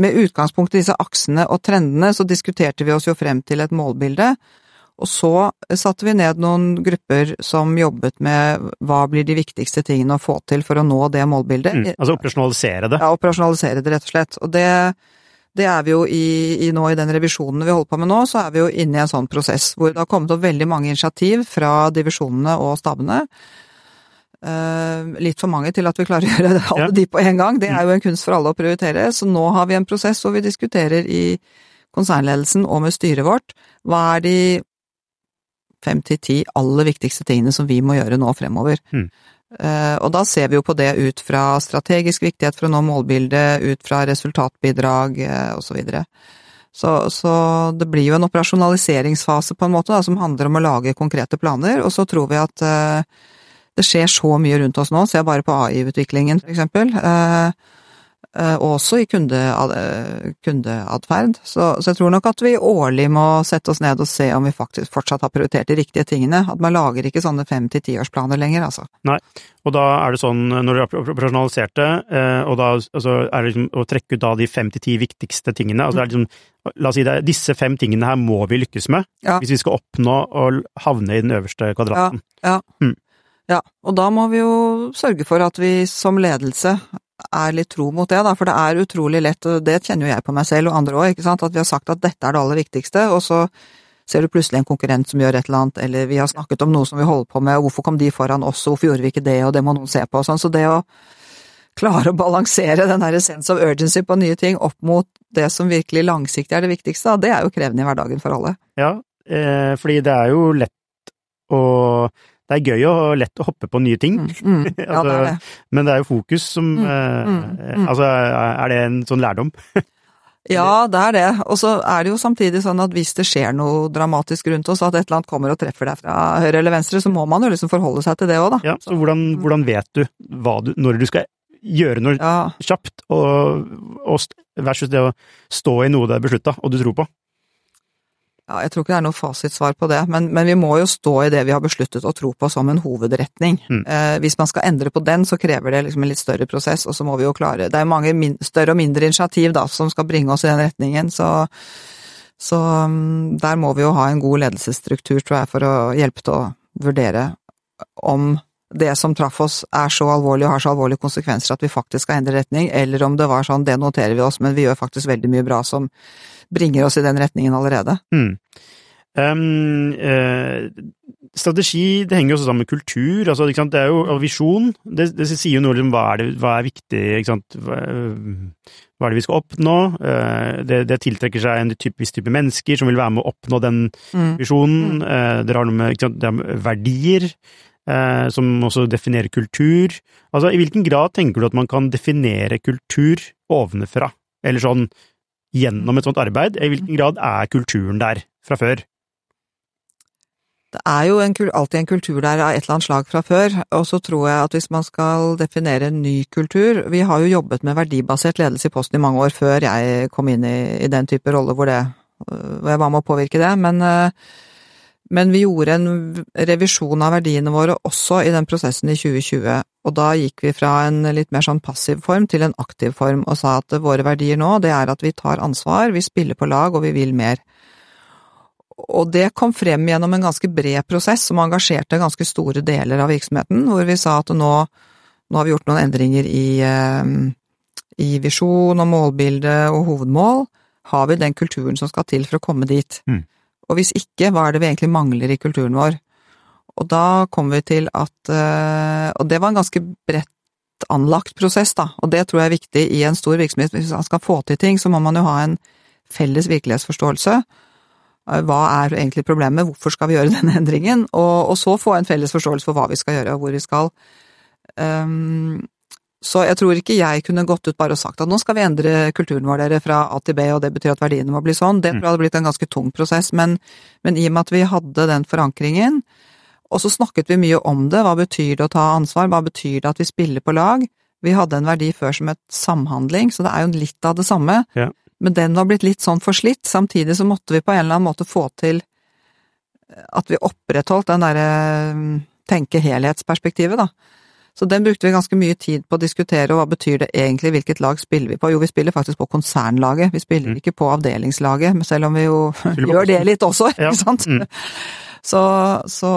Med utgangspunkt i disse aksene og trendene, så diskuterte vi oss jo frem til et målbilde. Og så satte vi ned noen grupper som jobbet med hva blir de viktigste tingene å få til for å nå det målbildet. Mm, altså operasjonalisere det? Ja, operasjonalisere det, rett og slett. Og det, det er vi jo i, i, nå i den revisjonen vi holder på med nå, så er vi jo inne i en sånn prosess hvor det har kommet opp veldig mange initiativ fra divisjonene og stabene. Uh, litt for mange til at vi klarer [LAUGHS] å gjøre alle ja. de på en gang. Det er jo en kunst for alle å prioritere. Så nå har vi en prosess hvor vi diskuterer i konsernledelsen og med styret vårt hva er de fem til ti aller viktigste tingene som vi må gjøre nå fremover. Mm. Uh, og da ser vi jo på det ut fra strategisk viktighet for å nå målbildet, ut fra resultatbidrag uh, osv. Så, så Så det blir jo en operasjonaliseringsfase på en måte da, som handler om å lage konkrete planer, og så tror vi at uh, det skjer så mye rundt oss nå, se bare på AI-utviklingen for eksempel. Eh, Eh, og også i kundeatferd. Så, så, jeg tror nok at vi årlig må sette oss ned og se om vi faktisk fortsatt har prioritert de riktige tingene. At man lager ikke sånne fem til tiårsplaner lenger, altså. Nei, og da er det sånn når du har operasjonalisert det, eh, og da altså, er det liksom å trekke ut da de fem til ti viktigste tingene. altså det er liksom, La oss si det, disse fem tingene her må vi lykkes med ja. hvis vi skal oppnå å havne i den øverste kvadraten. Ja, ja. Mm. Ja, og da må vi jo sørge for at vi som ledelse er litt tro mot det, da, for det er utrolig lett, og det kjenner jo jeg på meg selv og andre òg, at vi har sagt at dette er det aller viktigste, og så ser du plutselig en konkurrent som gjør et eller annet, eller vi har snakket om noe som vi holder på med, og hvorfor kom de foran oss, og hvorfor gjorde vi ikke det, og det må noen se på, og sånn, så det å klare å balansere den her sense of urgency på nye ting opp mot det som virkelig langsiktig er det viktigste, det er jo krevende i hverdagen for alle. Ja, eh, fordi det er jo lett å det er gøy og lett å hoppe på nye ting. Mm, mm, [LAUGHS] ja, altså, det det. Men det er jo fokus som mm, eh, mm, mm, Altså, er det en sånn lærdom? [LAUGHS] ja, det er det. Og så er det jo samtidig sånn at hvis det skjer noe dramatisk rundt oss, at et eller annet kommer og treffer deg fra høyre eller venstre, så må man jo liksom forholde seg til det òg, da. Ja, så hvordan, hvordan vet du, du, når du skal gjøre noe ja. kjapt, og, og versus det å stå i noe det er beslutta og du tror på? Ja, jeg tror ikke det er noe fasitsvar på det, men, men, vi må jo stå i det vi har besluttet å tro på som en hovedretning. Mm. Eh, hvis man skal endre på den, så krever det liksom en litt større prosess, og så må vi jo klare Det er mange min, større og mindre initiativ da, som skal bringe oss i den retningen, så, så um, der må vi jo ha en god ledelsesstruktur, tror jeg, for å hjelpe til å vurdere om det som traff oss er så alvorlig og har så alvorlige konsekvenser at vi faktisk skal endre retning, eller om det var sånn det noterer vi oss, men vi gjør faktisk veldig mye bra som bringer oss i den retningen allerede. Mm. Um, eh, strategi det henger jo også sammen med kultur, altså, det er jo, og visjon. Det, det, sier jo noe om hva er, det, hva er viktig, hva, hva, er det vi skal oppnå? Uh, det, det, tiltrekker seg en typisk type mennesker som vil være med å oppnå den mm. visjonen. Uh, det har noe med, har verdier. Uh, som også definerer kultur. Altså, I hvilken grad tenker du at man kan definere kultur ovenfra? Eller sånn gjennom et sånt arbeid? I hvilken grad er kulturen der fra før? Det er jo en, alltid en kultur der av et eller annet slag fra før, og så tror jeg at hvis man skal definere en ny kultur Vi har jo jobbet med verdibasert ledelse i Posten i mange år før jeg kom inn i, i den type rolle hvor, det, hvor jeg var med å påvirke det, men uh, men vi gjorde en revisjon av verdiene våre også i den prosessen i 2020, og da gikk vi fra en litt mer sånn passiv form til en aktiv form, og sa at våre verdier nå, det er at vi tar ansvar, vi spiller på lag, og vi vil mer. Og det kom frem gjennom en ganske bred prosess som engasjerte ganske store deler av virksomheten, hvor vi sa at nå, nå har vi gjort noen endringer i, eh, i visjon og målbilde og hovedmål. Har vi den kulturen som skal til for å komme dit? Mm. Og hvis ikke, hva er det vi egentlig mangler i kulturen vår? Og da kom vi til at eh, Og det var en ganske bredt anlagt prosess, da, og det tror jeg er viktig i en stor virksomhet. Hvis man skal få til ting, så må man jo ha en felles virkelighetsforståelse. Eh, hva er egentlig problemet, hvorfor skal vi gjøre [LAUGHS] denne endringen? Og, og så få en felles forståelse for hva vi skal gjøre, og hvor vi skal. Um, så jeg tror ikke jeg kunne gått ut bare og sagt at nå skal vi endre kulturen vår dere fra A til B, og det betyr at verdiene må bli sånn. Det tror jeg hadde blitt en ganske tung prosess, men, men i og med at vi hadde den forankringen, og så snakket vi mye om det, hva betyr det å ta ansvar, hva betyr det at vi spiller på lag? Vi hadde en verdi før som et samhandling, så det er jo litt av det samme, ja. men den var blitt litt sånn forslitt, samtidig så måtte vi på en eller annen måte få til at vi opprettholdt den derre mm, tenke helhetsperspektivet, da. Så den brukte vi ganske mye tid på å diskutere, og hva betyr det egentlig, hvilket lag spiller vi på? Jo, vi spiller faktisk på konsernlaget, vi spiller mm. ikke på avdelingslaget, selv om vi jo [LAUGHS] gjør det litt også, ikke sant? Mm. Så, så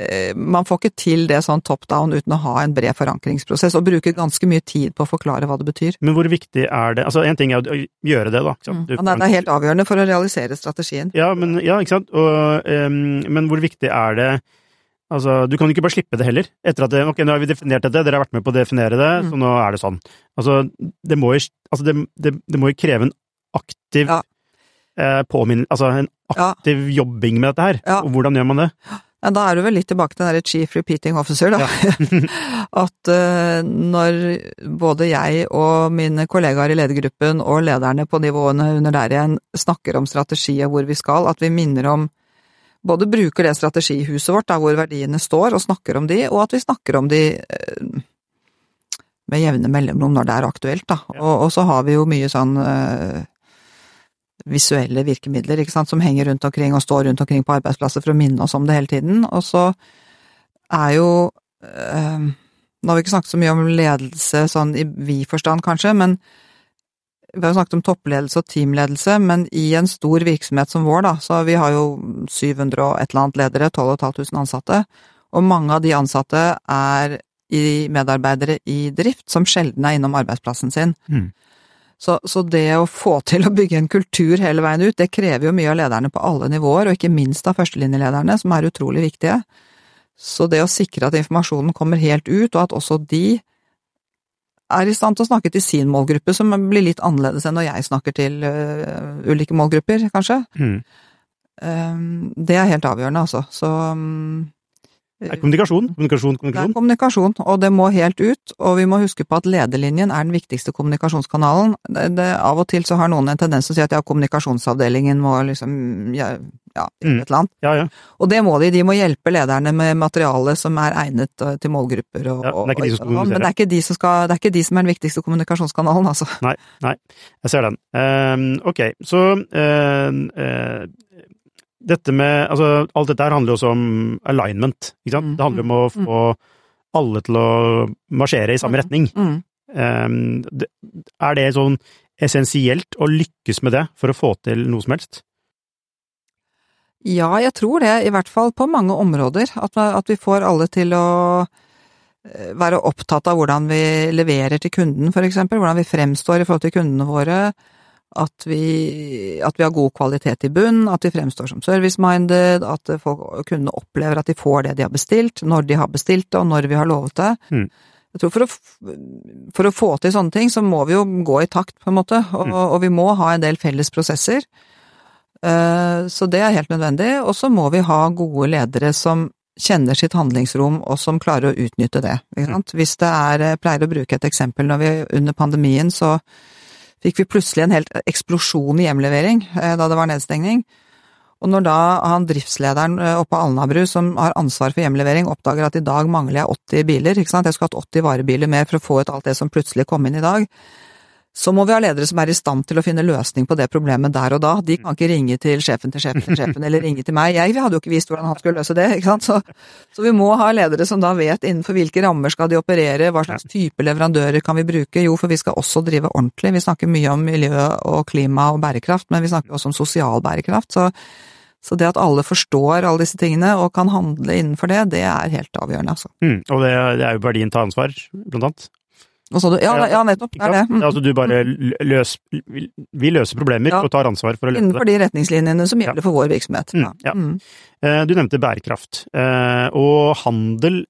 eh, man får ikke til det sånn top down uten å ha en bred forankringsprosess, og bruke ganske mye tid på å forklare hva det betyr. Men hvor viktig er det Altså, én ting er å gjøre det, da. Mm. Ja, det er helt avgjørende for å realisere strategien. Ja, men, ja ikke sant. Og, um, men hvor viktig er det Altså, du kan ikke bare slippe det heller. Etter at det, ok, nå har vi definert dette, dere har vært med på å definere det, mm. så nå er det sånn. Altså, det må jo, altså det, det, det må jo kreve en aktiv ja. eh, påminn... Altså en aktiv ja. jobbing med dette her. Ja. Og hvordan gjør man det? Ja, da er du vel litt tilbake til den derre chief repeating officer, da. [LAUGHS] At uh, når både jeg og mine kollegaer i ledergruppen og lederne på nivåene under der igjen snakker om strategi og hvor vi skal, at vi minner om både bruker det strategihuset vårt der hvor verdiene står, og snakker om de, og at vi snakker om de uh, med jevne mellomrom når det er aktuelt, da. Og, og, så har vi jo mye sånn uh, visuelle virkemidler ikke sant, som henger rundt omkring og står rundt omkring på arbeidsplasser for å minne oss om det hele tiden. Og så er jo øh, Nå har vi ikke snakket så mye om ledelse sånn i vi-forstand, kanskje, men vi har jo snakket om toppledelse og teamledelse, men i en stor virksomhet som vår, da, så vi har jo 700 og et eller annet ledere, 12.500 ansatte, og mange av de ansatte er medarbeidere i drift som sjelden er innom arbeidsplassen sin. Mm. Så, så, det å få til å bygge en kultur hele veien ut, det krever jo mye av lederne på alle nivåer, og ikke minst av førstelinjelederne, som er utrolig viktige. Så det å sikre at informasjonen kommer helt ut, og at også de er i stand til å snakke til sin målgruppe, som blir litt annerledes enn når jeg snakker til uh, ulike målgrupper, kanskje. Mm. Um, det er helt avgjørende, altså. Så um, det er kommunikasjon, kommunikasjon, kommunikasjon. Det er kommunikasjon, og det må helt ut. Og vi må huske på at lederlinjen er den viktigste kommunikasjonskanalen. Det, det, av og til så har noen en tendens til å si at ja, kommunikasjonsavdelingen må liksom ja, ja mm. et eller annet. Ja, ja. Og det må de. De må hjelpe lederne med materiale som er egnet eh, til målgrupper og, ja, Men det er ikke de som Men det er ikke de som, skal, det er ikke de som er den viktigste kommunikasjonskanalen, altså. Nei, nei. Jeg ser den. Um, ok, så uh, uh, dette med Altså, alt dette her handler jo også om alignment, ikke sant? Mm, det handler om å mm, få alle til å marsjere i samme mm, retning. Um, er det sånn essensielt å lykkes med det for å få til noe som helst? Ja, jeg tror det, i hvert fall på mange områder. At, at vi får alle til å eh, være opptatt av hvordan vi leverer til kunden, for eksempel. Hvordan vi fremstår i forhold til kundene våre at vi, at vi, har god kvalitet i bunn, at vi fremstår som service-minded, at folk, kundene opplever at de får det de har bestilt, når de har bestilt det, og når vi har lovet det. Mm. Jeg tror for å, for å, få til sånne ting, så må vi jo gå i takt, på en måte, og, mm. og vi må ha en del felles prosesser. Uh, så det er helt nødvendig. Og så må vi ha gode ledere som kjenner sitt handlingsrom, og som klarer å utnytte det. Mm. Hvis det er Jeg pleier å bruke et eksempel når vi under pandemien så fikk vi plutselig en helt eksplosjon i hjemlevering eh, da det var nedstengning. Og når da han driftslederen eh, oppe på Alnabru, som har ansvar for hjemlevering, oppdager at i dag mangler jeg 80 biler, ikke sant, jeg skulle hatt 80 varebiler mer for å få ut alt det som plutselig kom inn i dag, så må vi ha ledere som er i stand til å finne løsning på det problemet der og da. De kan ikke ringe til sjefen til sjefen til sjefen, eller ringe til meg. Jeg hadde jo ikke visst hvordan han skulle løse det, ikke sant. Så, så, vi må ha ledere som da vet innenfor hvilke rammer skal de operere, hva slags type leverandører kan vi bruke. Jo, for vi skal også drive ordentlig. Vi snakker mye om miljø og klima og bærekraft, men vi snakker også om sosial bærekraft. Så, så det at alle forstår alle disse tingene og kan handle innenfor det, det er helt avgjørende, altså. Mm, og det, det er jo verdien ta ansvar, blant annet. Hva sa du? Ja, ja nettopp. Det er det. Mm. Altså du bare løs, Vi løser problemer ja. og tar ansvar for å løse det. Innenfor de retningslinjene som gjelder for vår virksomhet. Mm, ja. Mm. Eh, du nevnte bærekraft. Eh, og handel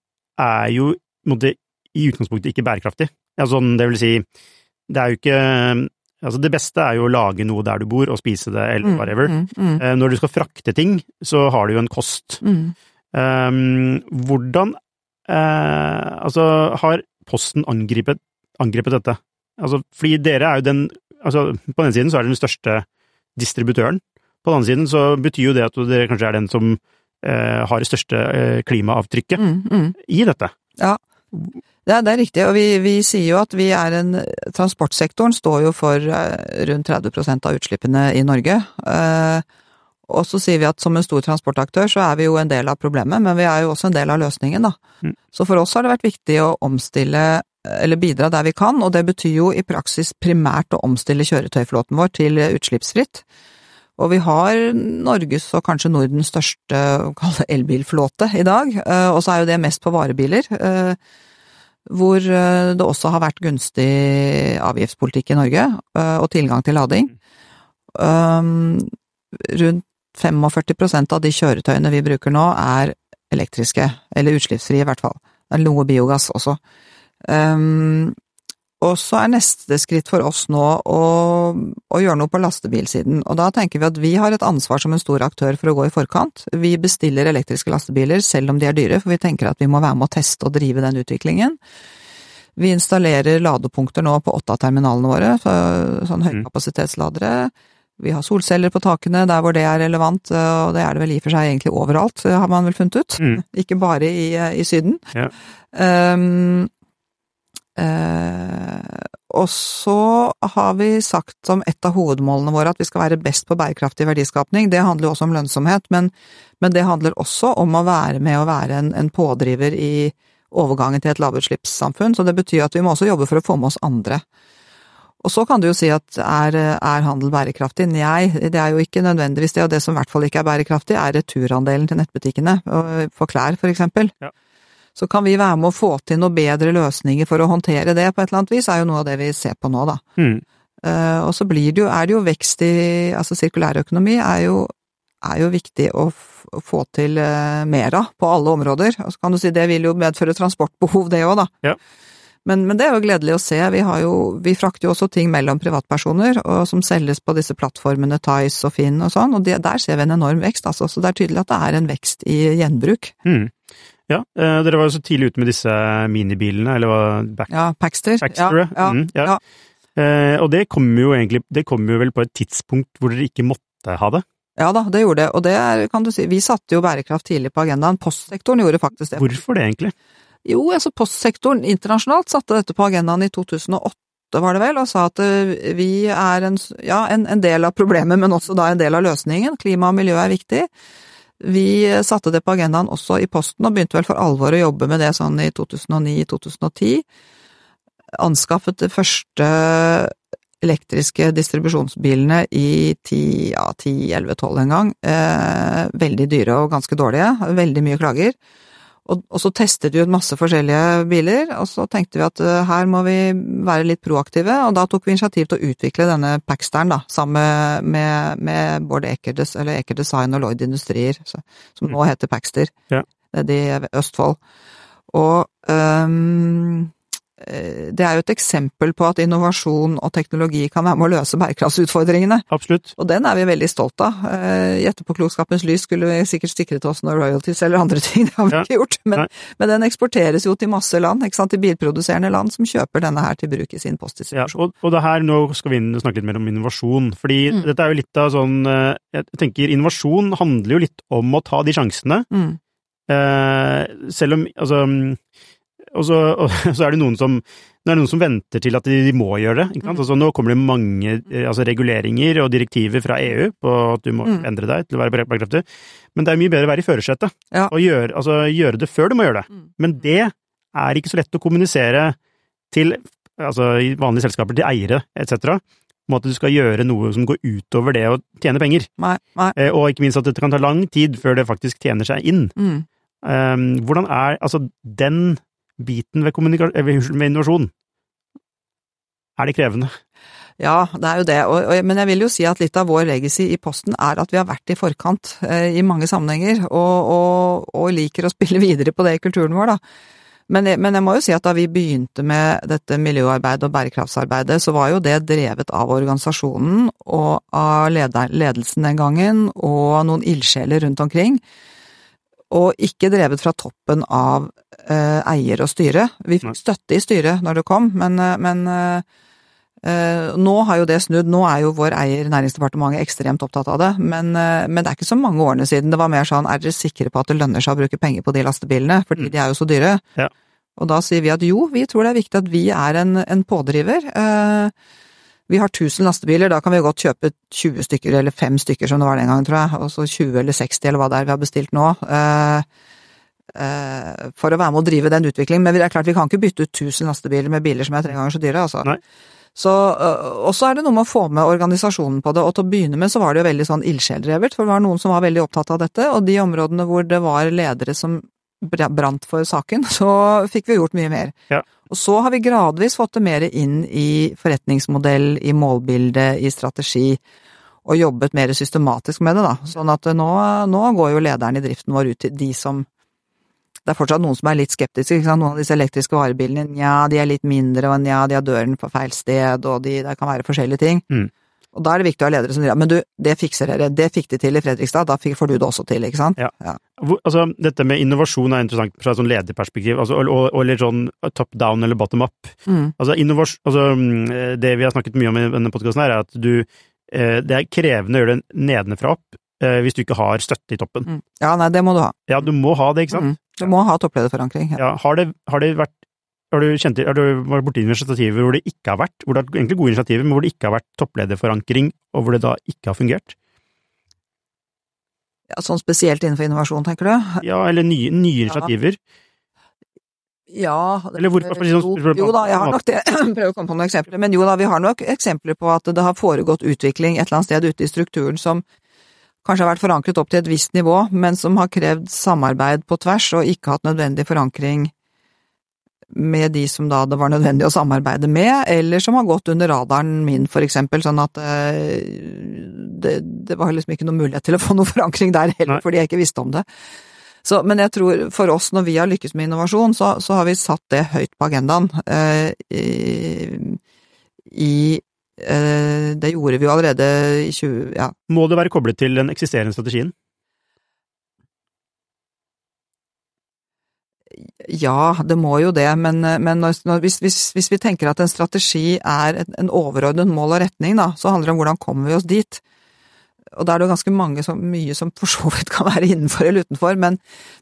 er jo i utgangspunktet ikke bærekraftig. Altså, det vil si, det er jo ikke Altså, det beste er jo å lage noe der du bor, og spise det, eller mm, whatever. Mm, mm. Eh, når du skal frakte ting, så har du jo en kost. Um, hvordan Altså, har Posten angrepet angrepet dette? Altså, fordi dere er jo den altså, På den siden så er dere den største distributøren. På den andre siden så betyr jo det at dere kanskje er den som eh, har det største eh, klimaavtrykket mm, mm. i dette. Ja, det er, det er riktig. Og vi, vi, sier jo at vi er en Transportsektoren står jo for eh, rundt 30% av utslippene i Norge. Eh, og så sier vi at som en stor transportaktør så er vi jo en del av problemet, men vi er jo også en del av løsningen, da. Mm. Så for oss har det vært viktig å omstille eller bidra der vi kan, og det betyr jo i praksis primært å omstille kjøretøyflåten vår til utslippsfritt. Og vi har Norges og kanskje Nordens største elbilflåte i dag, eh, og så er jo det mest på varebiler, eh, hvor eh, det også har vært gunstig avgiftspolitikk i Norge, og tilgang til lading. Rundt 45% av de kjøretøyene vi bruker nå er elektriske, eller utslippsfrie i hvert fall. Det er noe biogass også. Um, Og så er neste skritt for oss nå å, å, gjøre noe på lastebilsiden, og da tenker vi at vi har et ansvar som en stor aktør for å gå i forkant. Vi bestiller elektriske lastebiler selv om de er dyre, for vi tenker at vi må være med å teste og drive den utviklingen. Vi installerer ladepunkter nå på åtte av terminalene våre, sånn høykapasitetsladere. Vi har solceller på takene der hvor det er relevant, og det er det vel i og for seg egentlig overalt, har man vel funnet ut. Mm. [LAUGHS] Ikke bare i, i Syden. Ja. Um, Eh, og så har vi sagt som et av hovedmålene våre at vi skal være best på bærekraftig verdiskapning. Det handler jo også om lønnsomhet, men, men det handler også om å være med å være en, en pådriver i overgangen til et lavutslippssamfunn. Så det betyr at vi må også jobbe for å få med oss andre. Og så kan du jo si at er, er handel bærekraftig? Nei, det er jo ikke nødvendigvis det, og det som i hvert fall ikke er bærekraftig, er returandelen til nettbutikkene, for klær for eksempel. Ja så kan vi være med å få til noen bedre løsninger for å håndtere det på et eller annet vis, er jo noe av det vi ser på nå, da. Mm. Uh, og så blir det jo, er det jo vekst i Altså sirkulærøkonomi er jo, er jo viktig å få til uh, mer av på alle områder. Og så kan du si det vil jo medføre transportbehov, det òg, da. Ja. Men, men, det er jo gledelig å se. Vi, har jo, vi frakter jo også ting mellom privatpersoner, og som selges på disse plattformene Tice og Finn og sånn, og det, der ser vi en enorm vekst, altså. Så det er tydelig at det er en vekst i gjenbruk. Mm. Ja, eh, dere var jo så tidlig ute med disse minibilene, eller hva Back, Ja, Paxter. Paxter ja, ja, mm, ja. Eh, og det kom jo egentlig Det kom jo vel på et tidspunkt hvor dere ikke måtte ha det? Ja da, det gjorde det, og det er, kan du si, vi satte jo bærekraft tidlig på agendaen. Postsektoren gjorde faktisk det. Hvorfor det, egentlig? Jo, altså postsektoren internasjonalt satte dette på agendaen i 2008 var det vel, og sa at eh, vi er en, ja, en, en del av problemet, men også da en del av løsningen. Klima og miljø er viktig. Vi satte det på agendaen også i Posten, og begynte vel for alvor å jobbe med det sånn i 2009-2010. Anskaffet de første elektriske distribusjonsbilene i 10, ja, 10, 11, 12 en gang. Eh, veldig dyre og ganske dårlige. Veldig mye klager. Og, og, så testet vi ut masse forskjellige biler, og så tenkte vi at uh, her må vi være litt proaktive, og da tok vi initiativ til å utvikle denne Packsteren, da, sammen med, med Bård Eker, Eker, Design og Lloyd Industrier, så, som mm. nå heter Packster, ja. nede i Østfold. Og um, det er jo et eksempel på at innovasjon og teknologi kan være med å løse bærekraftsutfordringene. Absolutt. Og den er vi veldig stolt av. Eh, I etterpåklokskapens lys skulle vi sikkert sikret oss noen royalties eller andre ting, [LAUGHS] det har vi ja. ikke gjort. Men, men, den eksporteres jo til masse land, ikke sant, til bilproduserende land som kjøper denne her til bruk i sin postdistribusjon. Ja, og, og det her, nå skal vi snakke litt mer om innovasjon, fordi mm. dette er jo litt av sånn eh, Jeg tenker innovasjon handler jo litt om å ta de sjansene. Mm. Eh, selv om altså og så, og [LAUGHS] så, er det noen som det noen som venter til at de, må gjøre det. Altså, nå kommer det mange eh, altså, reguleringer og direktiver fra EU på at du må mm. endre deg til å være bærekraftig, men det er mye bedre å være i førersetet ja. og gjøre, altså, gjøre, det før du må gjøre det. Mm. Men det er ikke så lett å kommunisere til altså, vanlige selskaper, til eiere etc. Om at du skal gjøre noe som går utover det å tjene penger. Nei, nei. Eh, og ikke minst at dette kan ta lang tid før det faktisk tjener seg inn. Mm. Um, hvordan er altså den biten ved, eh, ved innovasjon? Er det krevende? Ja, det er jo det, og, og, men jeg vil jo si at litt av vår legacy i Posten er at vi har vært i forkant eh, i mange sammenhenger, og, og, liker å spille [LAUGHS] videre på det i kulturen vår, da. Men, men, jeg må jo si at da vi begynte med dette miljøarbeidet og bærekraftsarbeidet, så var jo det drevet av organisasjonen og av ledelsen den gangen, og noen ildsjeler rundt omkring og ikke drevet fra toppen av eh, eier og styre. Vi fikk støtte i styret når det kom, men, eh, men eh, eh, nå har jo det snudd. Nå er jo vår eier, Næringsdepartementet, ekstremt opptatt av det. Men, eh, men, det er ikke så mange årene siden det var mer sånn er dere sikre på at det lønner seg å bruke penger på de lastebilene, fordi mm. de er jo så dyre? Ja. Og da sier vi at jo, vi tror det er viktig at vi er en, en pådriver. Eh, vi har 1000 lastebiler, da kan vi godt kjøpe 20 stykker eller 5 stykker som det var den gangen, tror jeg, og så 20 eller 60 eller hva det er vi har bestilt nå. Eh, eh, for å være med å drive den utviklingen, men det er klart vi kan ikke bytte ut 1000 lastebiler med biler som er tre ganger så dyre, altså. Nei. Så, eh, og så er det noe med å få med organisasjonen på det, og til å begynne med så var det jo veldig sånn ildsjeldrevet, for det var noen som var veldig opptatt av dette, og de områdene hvor det var ledere som brant for saken, [LAUGHS] så fikk vi gjort mye mer. Ja. Og så har vi gradvis fått det mer inn i forretningsmodell, i målbilde, i strategi, og jobbet mer systematisk med det, da. Sånn at nå, nå går jo lederen i driften vår ut til de som det er fortsatt noen som er litt skeptiske. Ikke sant? Noen av disse elektriske varebilene, nja, de er litt mindre, og nja, de har døren på feil sted, og de, det kan være forskjellige ting. Mm. Og da er det viktig å ha ledere som sier ja, men du, det fikser dere, det fikk de til i Fredrikstad, da får du det også til, ikke sant? Ja. Hvor, altså, dette med innovasjon er interessant fra et sånn lederperspektiv, altså, og, og, og litt sånn top down eller bottom up. Mm. Altså, altså, mm, det vi har snakket mye om i denne podkasten, er at du eh, Det er krevende å gjøre det nedenfra opp eh, hvis du ikke har støtte i toppen. Mm. Ja, nei, det må du ha. Ja, du må ha det, ikke sant? Mm. Du må ha topplederforankring. Ja. Ja, har, det, har det vært har du, kjent, har du vært borti initiativer hvor det ikke har vært, hvor det er egentlig gode initiativer, men hvor det ikke har vært topplederforankring, og hvor det da ikke har fungert? Ja, sånn spesielt innenfor innovasjon, tenker du? Ja, eller nye, nye initiativer? Ja Eller hvorfor- for liksom- jo, jo da, jeg har nok det. [CLEARS THROAT] Prøver å komme på noen eksempler. Men jo da, vi har nok eksempler på at det har foregått utvikling et eller annet sted ute i strukturen som kanskje har vært forankret opp til et visst nivå, men som har krevd samarbeid på tvers og ikke hatt nødvendig forankring med de som da det var nødvendig å samarbeide med, eller som har gått under radaren min, for eksempel, sånn at eh, det, det var liksom ikke noen mulighet til å få noe [LAUGHS] forankring der heller, Nei. fordi jeg ikke visste om det. Så, men jeg tror for oss, når vi har lykkes med innovasjon, så, så har vi satt det høyt på agendaen. Eh, i, i eh, Det gjorde vi jo allerede i 20... Ja, Må det være koblet til den eksisterende strategien? Ja, det må jo det, men, men når, når, hvis, hvis, hvis vi tenker at en strategi er en, en overordnet mål og retning, da, så handler det om hvordan kommer vi oss dit. Og da er det jo ganske mange som, mye som for så vidt kan være innenfor eller utenfor, men,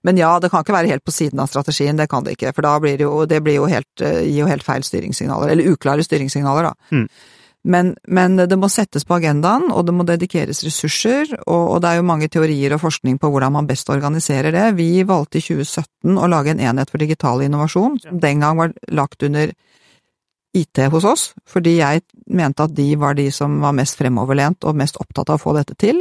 men ja, det kan ikke være helt på siden av strategien, det kan det ikke, for da blir det jo, det blir jo helt, eh, gir jo helt feil styringssignaler, eller uklare styringssignaler, da. Mm. Men, men det må settes på agendaen, og det må dedikeres ressurser, og, og det er jo mange teorier og forskning på hvordan man best organiserer det. Vi valgte i 2017 å lage en enhet for digital innovasjon, som den gang var lagt under IT hos oss, fordi jeg mente at de var de som var mest fremoverlent og mest opptatt av å få dette til.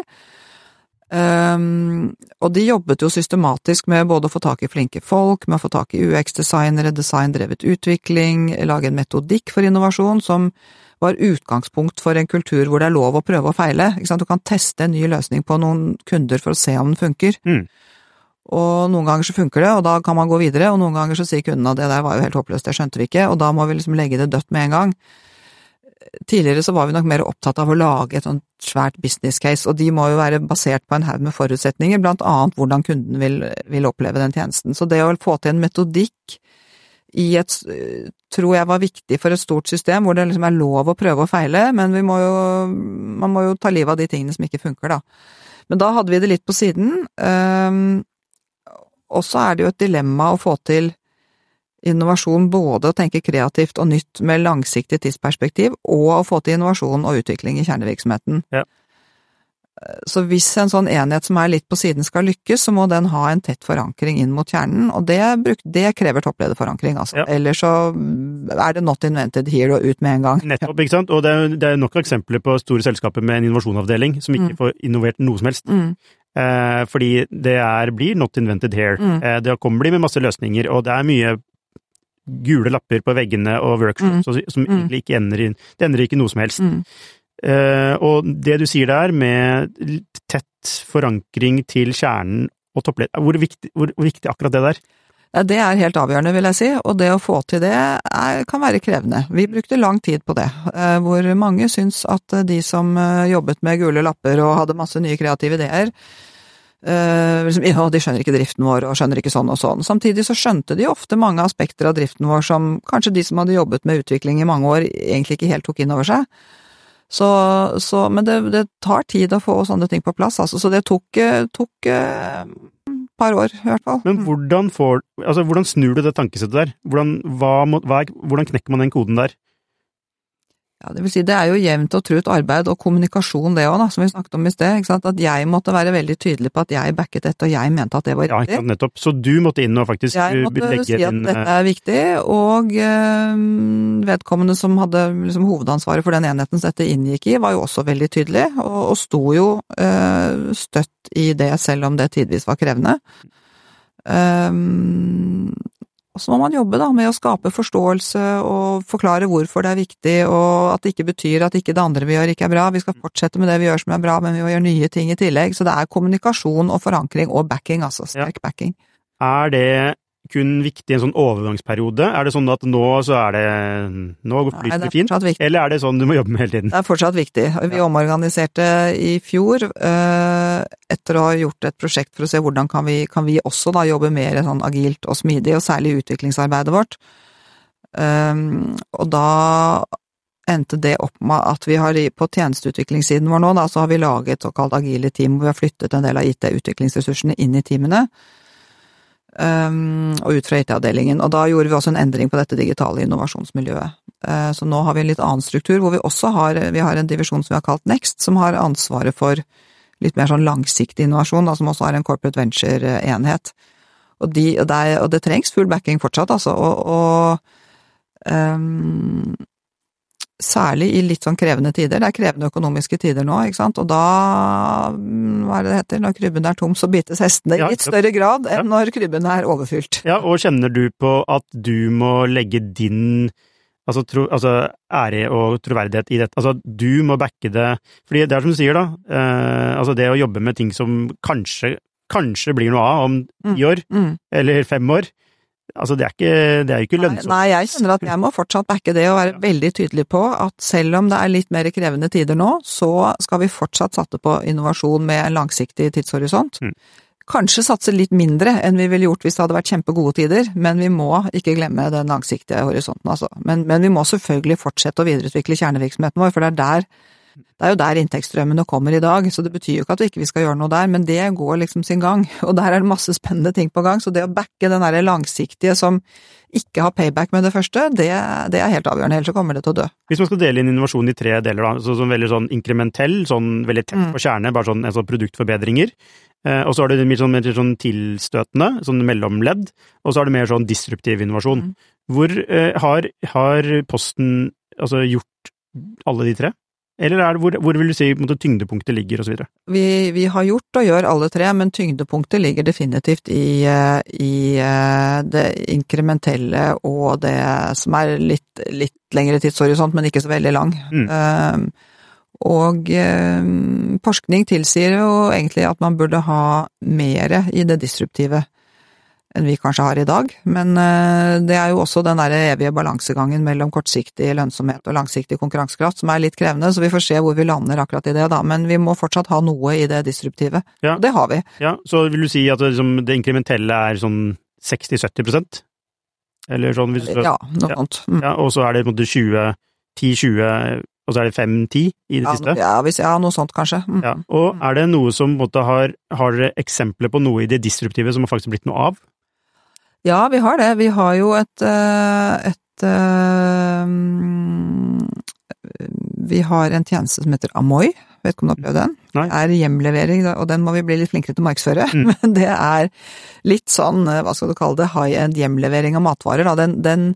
Um, og de jobbet jo systematisk med både å få tak i flinke folk, med å få tak i UX-designere, designdrevet utvikling, lage en metodikk for innovasjon som var utgangspunkt for en kultur hvor det er lov å prøve og feile. Ikke sant? Du kan teste en ny løsning på noen kunder for å se om den funker. Mm. Og noen ganger så funker det, og da kan man gå videre, og noen ganger så sier kunden at det der var jo helt håpløst, det skjønte vi ikke, og da må vi liksom legge det dødt med en gang. Tidligere så var vi nok mer opptatt av å lage et sånt svært business case, og de må jo være basert på en haug med forutsetninger, blant annet hvordan kunden vil, vil oppleve den tjenesten. Så det å få til en metodikk i et, tror jeg var viktig for et stort system, hvor det liksom er lov å prøve og feile, men vi må jo, man må jo ta livet av de tingene som ikke funker, da. Men da hadde vi det litt på siden. Um, og så er det jo et dilemma å få til innovasjon, både å tenke kreativt og nytt med langsiktig tidsperspektiv, og å få til innovasjon og utvikling i kjernevirksomheten. Ja. Så hvis en sånn enhet som er litt på siden skal lykkes, så må den ha en tett forankring inn mot kjernen, og det, bruk, det krever topplederforankring, altså. Ja. Ellers så er det not invented here og ut med en gang. Nettopp, ikke sant? Og det er, det er nok eksempler på store selskaper med en innovasjonsavdeling som ikke Mm. får innovert noe som helst. Mm, Eh, fordi det er, blir not invented here. Mm. Eh, det kommer de med masse løsninger, og det er mye gule lapper på veggene og workshops mm. som Mm. egentlig ikke ender i Det ender ikke noe som helst. mm. Eh, og det du sier der, med tett forankring til kjernen og toppledd hvor, viktig- hvor, viktig akkurat det der? Det er helt avgjørende, vil jeg si, og det å få til det er, kan være krevende. Vi brukte lang tid på det, eh, hvor mange syns at de som eh, jobbet med gule lapper og hadde masse nye kreative ideer, liksom, ja, de skjønner ikke driften vår og skjønner ikke sånn og sånn. Samtidig så skjønte de ofte mange aspekter av driften vår som kanskje de som hadde jobbet med utvikling i mange år, egentlig ikke helt tok inn over seg. Så, så, men det, det tar tid å få sånne ting på plass, altså. Så det tok, eh, tok eh, et par år, i hvert fall. Men hvordan får Altså, hvordan snur du det tankesettet der? Hvordan, hva, hvordan knekker man den koden der? Ja, det vil si, det er jo jevnt og trutt arbeid og kommunikasjon det òg, som vi snakket om i sted. ikke sant? At jeg måtte være veldig tydelig på at jeg backet dette, og jeg mente at det var Ja, riktig. sant, nettopp. Så du måtte inn og faktisk legge inn Jeg måtte si at inn dette er viktig, og eh, vedkommende som hadde liksom, hovedansvaret for den enheten som dette inngikk i, var jo også veldig tydelig, og, og sto jo øh, støtt i det, selv om det tidvis var krevende. Um, og så må man jobbe da med å skape forståelse og forklare hvorfor det er viktig, og at det ikke betyr at ikke det andre vi gjør ikke er bra. Vi skal fortsette med det vi gjør som er bra, men vi må gjøre nye ting i tillegg. Så det er kommunikasjon og forankring og backing, altså. Sterk backing. Er det kun viktig i en sånn overgangsperiode? Er det sånn at nå så er det Nå går det, det fint? viktig. Eller er det sånn du må jobbe med hele tiden? Det er fortsatt viktig. Vi omorganiserte i fjor eh, etter å ha gjort et prosjekt for å se hvordan kan vi, kan vi også da jobbe mer sånn agilt og smidig, og særlig i utviklingsarbeidet vårt. Um, og da endte det opp med at vi har på tjenesteutviklingssiden vår nå, da, så har vi laget såkalt agile team, hvor vi har flyttet en del av IT-utviklingsressursene inn i teamene. Um, og ut fra IT-avdelingen. Og da gjorde vi også en endring på dette digitale innovasjonsmiljøet. Uh, så nå har vi en litt annen struktur, hvor vi også har, vi har en divisjon som vi har kalt Next, som har ansvaret for litt mer sånn langsiktig innovasjon, da, som også har en corporate venture-enhet. Og, de, og, det, og det trengs full backing fortsatt, altså. og, og um, Særlig i litt sånn krevende tider. Det er krevende økonomiske tider nå, ikke sant. Og da, mm, hva er det det heter, når krybben er tom, så bites hestene i litt større grad enn ja. når krybben er overfylt. Ja, og kjenner du på at du må legge din altså, tro, altså ære og troverdighet i dette? Altså, du må backe det Fordi det er som du sier, da. Eh, altså, det å jobbe med ting som kanskje, kanskje blir noe av om ti mm. år, mm. eller fem år Altså, det er, ikke, det er ikke lønnsomt. Nei, nei, jeg kjenner at jeg må fortsatt backe det og være ja. veldig tydelig på at selv om det er litt mer krevende tider nå, så skal vi fortsatt satse på innovasjon med en langsiktig tidshorisont. Mm. Kanskje satse litt mindre enn vi ville gjort hvis det hadde vært kjempegode tider, men vi må ikke glemme den langsiktige horisonten, altså. Men, men vi må selvfølgelig fortsette å videreutvikle kjernevirksomheten vår, for det er der det er jo der inntektsstrømmene kommer i dag, så det betyr jo ikke at vi ikke skal gjøre noe der, men det går liksom sin gang. [LAUGHS] Og der er det masse spennende ting på gang, så det å backe den derre langsiktige som ikke har payback med det første, det, det, er helt avgjørende, ellers så kommer det til å dø. Hvis man skal dele inn innovasjon i tre deler, da, så sånn veldig sånn inkrementell, sånn veldig tett mm. på kjerne, bare sånn, sånn produktforbedringer. Eh, og så er det mer sånn, mer sånn tilstøtende, sånn mellomledd, og så er det mer sånn disruptiv innovasjon. Mm. Hvor eh, har, har Posten altså gjort alle de tre? Eller det, hvor, hvor, vil du si måte, tyngdepunktet ligger, osv.? Vi, vi har gjort og gjør alle tre, men tyngdepunktet ligger definitivt i, eh, i eh, det inkrementelle og det som er litt, litt lengre tidshorisont, men ikke så veldig lang. Mm. Uh, og uh, forskning tilsier jo egentlig at man burde ha mere i det disruptive enn vi kanskje har i dag. Men eh, det er jo også den der evige balansegangen mellom kortsiktig lønnsomhet og langsiktig konkurransekraft som er litt krevende, så vi får se hvor vi lander akkurat i det, da. Men vi må fortsatt ha noe i det disruptive. Ja. Og det har vi. Ja, Så vil du si at det, liksom, det inkrementelle er sånn 60-70% Eller sånn hvis du Ja, noe sånt. Mm. Ja, og så er det på en måte 20 10-20 og så er det 5-10 i det ja, siste? Ja, hvis, ja, noe sånt kanskje. Mm. Ja, og er det noe som måtte, har, har dere eksempler på noe i det disruptive som har faktisk blitt noe av? Ja, vi har det. Vi har jo et, et, et eh, Vi har en tjeneste som heter Amoy. Vet ikke om du har prøvd den? Nei. Er hjemlevering, og den må vi bli litt flinkere til å markedsføre. Mm. [LAUGHS] Men det er litt sånn, eh, hva skal du kalle det, high end hjemlevering av matvarer. Da. Den, den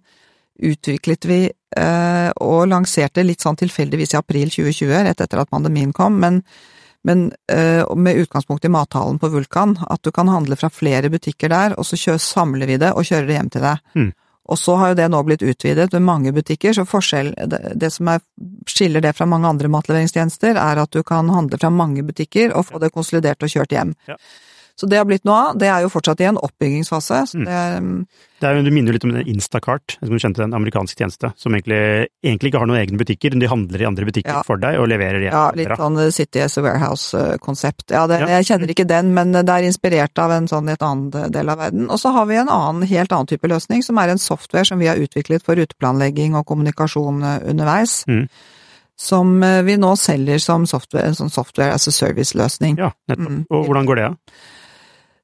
utviklet vi og lanserte litt sånn tilfeldigvis i april 2020, rett etter at pandemien kom. men men øh, med utgangspunkt i mathallen på Vulkan, at du kan handle fra flere butikker der, og så kjører, samler vi det og kjører det hjem til deg. Mm. Og så har jo det nå blitt utvidet med mange butikker, så forskjell, det, det som er, skiller det fra mange andre matleveringstjenester, er at du kan handle fra mange butikker og få det konsolidert og kjørt hjem. Ja. Så det har blitt noe av. Det er jo fortsatt i en oppbyggingsfase. Mm. Det, er, um, det, er, du minner litt om Instacart, som du kjente, en amerikansk tjeneste, som egentlig, egentlig, ikke har noen egne butikker, men de handler i andre butikker ja. for deg og leverer hjem. Ja, litt sånn City as a Warehouse-konsept. Ja, ja, jeg kjenner ikke den, men det er inspirert av en sånn i et annet del av verden. Og så har vi en annen, helt annen type løsning, som er en software som vi har utviklet for ruteplanlegging og kommunikasjon eh, underveis. Mm som eh, vi nå selger som software, en sånn software as a service-løsning. Ja, nettopp. Mm. Og hvordan går det? Ja?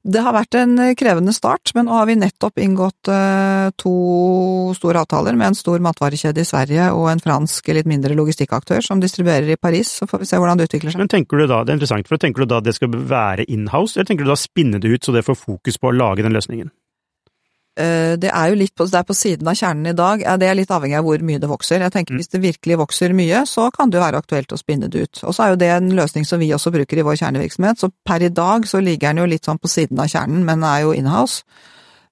Det har vært en eh, krevende start, men nå har vi nettopp inngått uh, to store avtaler med en stor matvarekjede i Sverige og en fransk litt mindre logistikkaktør som distribuerer i Paris, så får vi se hvordan det utvikler seg. Men tenker du da, det er interessant, for tenker du da det skal være inhouse, eller tenker du da spinne det ut så det får fokus på å lage den løsningen? Eh, det er jo litt på, på siden av kjernen i dag. Det er litt avhengig av hvor mye det vokser. Jeg tenker mm. Hvis det virkelig vokser mye, så kan det jo være aktuelt å spinne det ut. Og så er jo det en løsning som vi også bruker i vår kjernevirksomhet. Så per i dag så ligger den jo litt sånn på siden av kjernen, men er jo inhouse.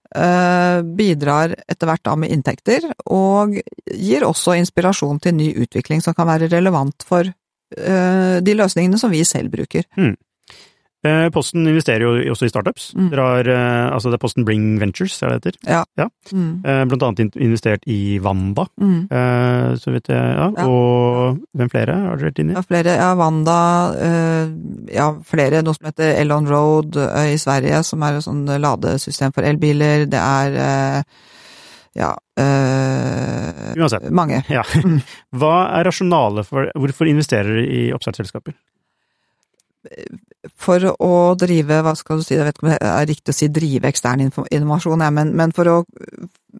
Uh, bidrar etter hvert da med inntekter, og gir også inspirasjon til ny utvikling som kan være relevant for uh, de løsningene som vi selv bruker. Mm. Eh, Posten investerer jo også i startups. Mm. Har, eh, altså det er Posten Bring Ventures, er det det heter. Ja. Mm. Eh, Blant annet investert i Wanda, Mm. så vidt jeg, ja. Ja. Og hvem flere har dere vært inne i? Ja, flere. Ja, Wanda. ja, flere. Noe som heter Elon Road i Sverige, som er et sånn ladesystem for elbiler. Det er ja øh, Uansett. mange. Ja. Mm. [LAUGHS] Hva er rasjonalet for Hvorfor investerer dere i oppstartsselskaper? For å drive, hva skal du si, jeg vet ikke om det er riktig å si drive ekstern innovasjon, ja, men, men for å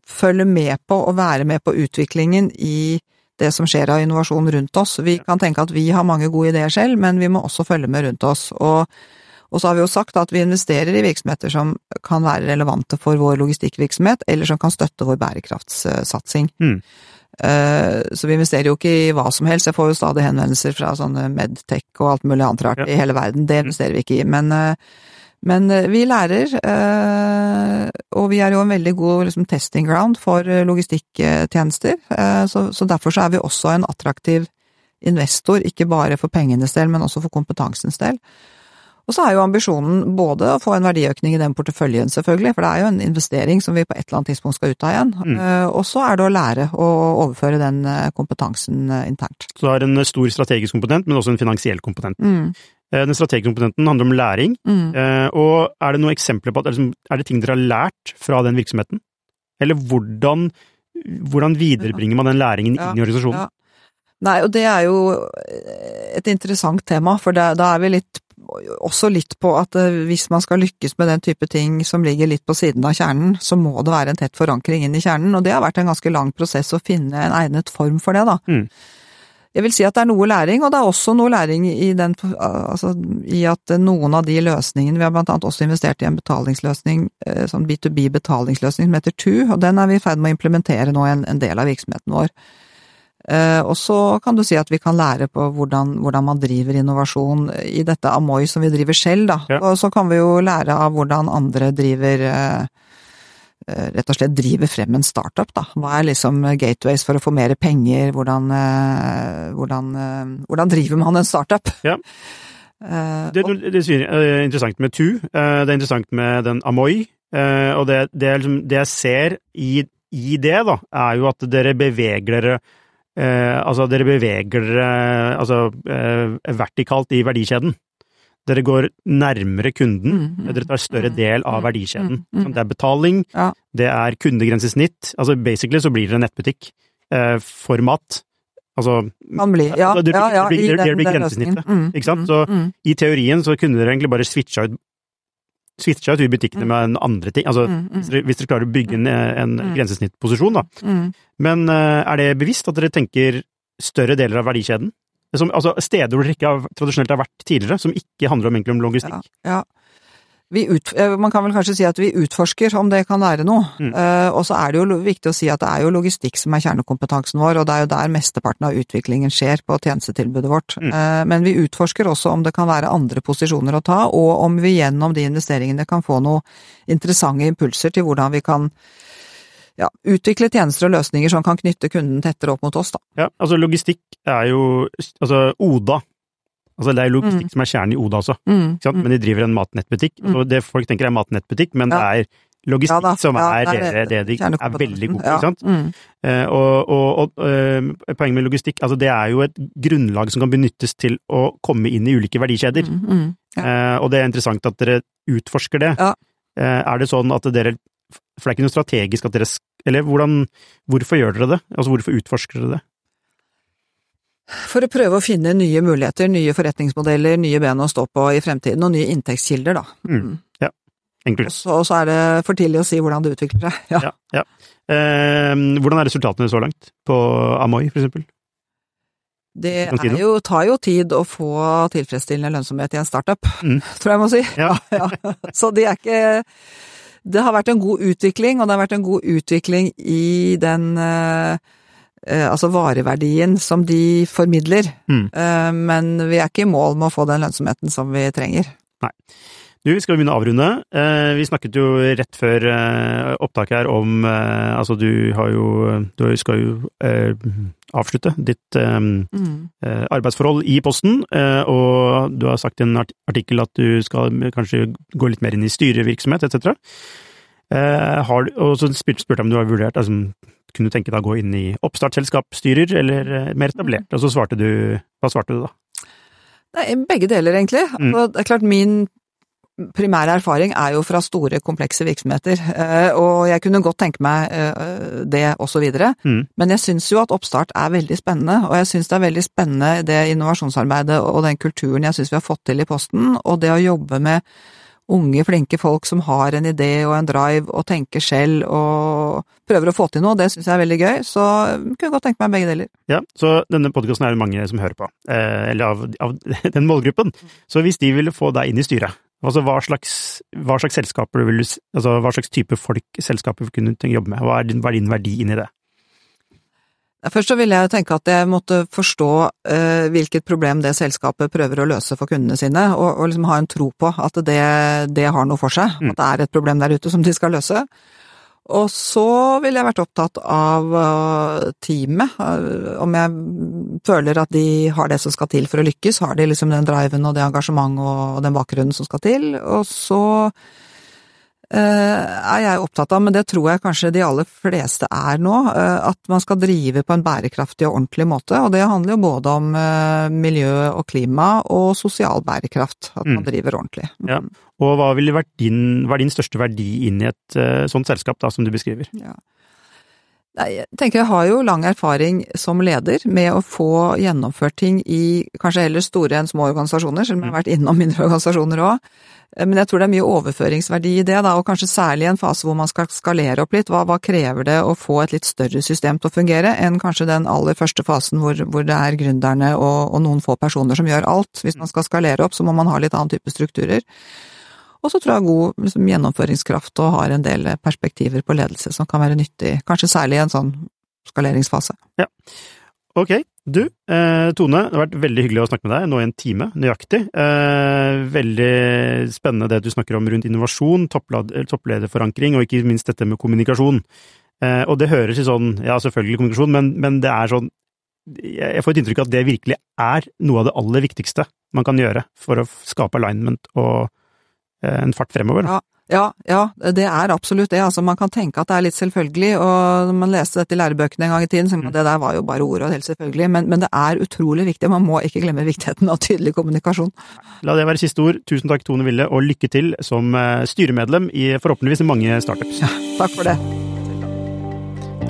følge med på og være med på utviklingen i det som skjer av innovasjon rundt oss. Vi kan tenke at vi har mange gode ideer selv, men vi må også følge med rundt oss. Og, og så har vi jo sagt at vi investerer i virksomheter som kan være relevante for vår logistikkvirksomhet, eller som kan støtte vår bærekraftssatsing. Mm. Eh, Så vi investerer jo ikke i hva som helst. Jeg får jo stadig henvendelser fra sånne Medtech og alt mulig annet rart Ja. i hele verden. Det investerer vi ikke i. Men, eh, men eh, vi lærer, og vi er jo en veldig god liksom, testing ground for logistikktjenester. Så, så derfor så er vi også en attraktiv investor, ikke bare for pengenes del, men også for kompetansens del. Og så er jo ambisjonen både å få en verdiøkning i den porteføljen, selvfølgelig, for det er jo en investering som vi på et eller annet tidspunkt skal ut av igjen. Mm. Eh, Og så er det å lære å overføre den eh, kompetansen eh, internt. Så du har en stor strategisk komponent, men også en finansiell komponent. Mm. Den strategiske komponenten handler om læring, Mm. og er det noen eksempler på at Er det ting dere har lært fra den virksomheten? Eller hvordan, hvordan viderebringer man den læringen Ja, inn i organisasjonen? ja. Nei, og det er jo et interessant tema, for da er vi litt også litt på at eh, hvis man skal lykkes med den type ting som ligger litt på siden av kjernen, så må det være en tett forankring inn i kjernen, og det har vært en ganske lang prosess å finne en egnet form for det, da. Mm. Jeg vil si at det er noe læring, og det er også noe læring i, den, altså, i at noen av de løsningene Vi har blant annet også investert i en betalingsløsning, eh, sånn B2B-betalingsløsning som heter TU, og den er vi i ferd med å implementere nå i en, en del av virksomheten vår. Eh, Og så kan du si at vi kan lære på hvordan, hvordan man driver innovasjon i dette Amoy som vi driver selv, da. Ja. Og så kan vi jo lære av hvordan andre driver eh, eh, Rett og slett driver frem en startup, da. Hva er liksom gateways for å få mer penger, hvordan, hvordan, hvordan driver man en startup? Ja. [LAUGHS] Det, det er interessant med Tu, det er interessant med den Amoy, og det, det, liksom, det jeg ser i, i det, da, er jo at dere beveger dere eh, Altså, dere beveger dere altså, eh, vertikalt i verdikjeden. Dere går nærmere kunden, Mm, mm, dere tar større mm, del av mm, verdikjeden. Det er betaling, Ja. det er kundegrensesnitt. Altså basically så blir det en nettbutikk eh, for mat. Altså Man blir, Ja, Altså, det ja, ja, det blir- det blir grensesnittet. Mm, ikke sant? Så- mm, i teorien så kunne dere egentlig bare switcha ut switcha ut i butikkene med en andre ting. Altså, mm, dere, hvis dere klarer å bygge en, en Mm. grensesnittposisjon, da. mm. Men eh, er det bevisst at dere tenker større deler av verdikjeden? Som, altså steder hvor dere ikke har, tradisjonelt har vært tidligere, som ikke handler om, egentlig om logistikk? Ja. Vi ut, eh, man kan vel kanskje si at vi utforsker om det kan være noe. Mm. Uh, og så er det jo viktig å si at det er jo logistikk som er kjernekompetansen vår, og det er jo der mesteparten av utviklingen skjer på tjenestetilbudet vårt. Mm. Uh, men vi utforsker også om det kan være andre posisjoner å ta, og om vi gjennom de investeringene kan få noen interessante impulser til hvordan vi kan ja, utvikle tjenester og løsninger som kan knytte kunden tettere opp mot oss, da. Ja, altså logistikk er jo Altså Oda. Altså det er logistikk som er kjernen i Oda også, Mm, mm. men de driver en matnettbutikk. Mm. Og det folk tenker er matnettbutikk, men Ja. det er logistikk Ja da, som ja, er, det det, de er veldig gode på, ikke sant? mm. Eh, og, og, og eh, poenget med logistikk, altså det er jo et grunnlag som kan benyttes til å komme inn i ulike verdikjeder. Mm, mm. Eh, og det er interessant at dere utforsker det. Ja. Eh, er det sånn at dere For det er ikke noe strategisk at dere Eller hvordan Hvorfor gjør dere det? Altså hvorfor utforsker dere det? For å prøve å finne nye muligheter, nye forretningsmodeller, nye ben å stå på i fremtiden, og nye inntektskilder, da. Mm. Enkelt. Og så, og så er det for tidlig å si hvordan det utvikler seg. [LAUGHS] Ja. Ja, ja. Eh, hvordan er resultatene så langt på Amoy, for eksempel? Det jo, tar jo tid å få tilfredsstillende lønnsomhet i en startup, Mm. [LAUGHS] tror jeg må si. Ja. [LAUGHS] Ja. Så det er ikke Det har vært en god utvikling, og det har vært en god utvikling i den eh, altså vareverdien som de formidler. Mm. Eh, men vi er ikke i mål med å få den lønnsomheten som vi trenger. Du, vi skal begynne å avrunde. Eh, vi snakket jo rett før eh, opptaket her om eh, Altså, du har jo Du skal jo eh, avslutte ditt eh, Mm. eh, arbeidsforhold i Posten, eh, og du har sagt i en artikkel at du skal kanskje gå litt mer inn i styrevirksomhet, etc. Eh, og så spurte jeg om du har vurdert altså, Kunne du tenke deg å gå inn i oppstartsselskapsstyrer, eller eh, mer etablert? Og så svarte du Hva svarte du da? Nei, begge deler, egentlig. Mm. Altså, det er klart min primære erfaring er jo fra store, komplekse virksomheter, eh, og jeg kunne godt tenke meg det det også videre. Mm. Men jeg syns jo at oppstart er veldig spennende, og jeg syns det er veldig spennende det innovasjonsarbeidet og den kulturen jeg syns vi har fått til i Posten, og det å jobbe med unge, flinke folk som har en idé og en drive og tenker selv og prøver å få til noe, det syns jeg er veldig gøy, så kunne godt tenke meg begge deler. Ja, så denne podkasten er det mange som hører på, eh, eller av, av [LAUGHS] den målgruppen. Så hvis de ville få deg inn i styret, altså hva slags, hva slags selskaper du vil, altså hva slags type folk selskaper kunne du jobbe med, hva er din, hva er din verdi inn i det? Først så ville jeg tenke at jeg måtte forstå eh, hvilket problem det selskapet prøver å løse for kundene sine, og, og liksom ha en tro på at det, det har noe for seg, Mm. at det er et problem der ute som de skal løse. Og så ville jeg vært opptatt av eh, teamet, eh, om jeg føler at de har det som skal til for å lykkes, har de liksom den driven og det engasjementet og den bakgrunnen som skal til, og så er jeg opptatt av, men det tror jeg kanskje de aller fleste er nå, eh, at man skal drive på en bærekraftig og ordentlig måte. Og det handler jo både om eh, miljø og klima og sosial bærekraft, at man Mm. driver ordentlig. Ja. Og hva ville vært din, hva er din største verdi inn i et eh, sånt selskap, da, som du beskriver? Ja. Jeg tenker jeg har jo lang erfaring som leder med å få gjennomført ting i kanskje heller store enn små organisasjoner, selv om jeg har vært innom mindre organisasjoner òg. Men jeg tror det er mye overføringsverdi i det, da, og kanskje særlig i en fase hvor man skal skalere opp litt. Hva, hva krever det å få et litt større system til å fungere, enn kanskje den aller første fasen hvor, hvor det er gründerne og, og noen få personer som gjør alt. Hvis man skal skalere opp, så må man ha litt annen type strukturer. Og så tror jeg god liksom, gjennomføringskraft og har en del perspektiver på ledelse som kan være nyttig, kanskje særlig i en sånn skaleringsfase. Ok, du, eh, Tone, det har vært veldig hyggelig å snakke med deg, nå i en time, nøyaktig. Eh, veldig spennende det du snakker om rundt innovasjon, topplederforankring, og ikke minst dette med kommunikasjon. Eh, og det høres i sånn, ja selvfølgelig kommunikasjon, men, men det er sånn, jeg får et inntrykk av at det virkelig er noe av det aller viktigste man kan gjøre for å skape alignment og eh, en fart fremover. Da. Ja. Ja, ja, det er absolutt det. Altså, man kan tenke at det er litt selvfølgelig, og når man leste dette i lærebøkene en gang i tiden, så tenkte det der var jo bare ord og helt selvfølgelig, men, men det er utrolig viktig. Man må ikke glemme viktigheten av tydelig kommunikasjon. La det være siste ord. Tusen takk, Tone Ville, og lykke til som eh, styremedlem i forhåpentligvis mange startups. Takk for det.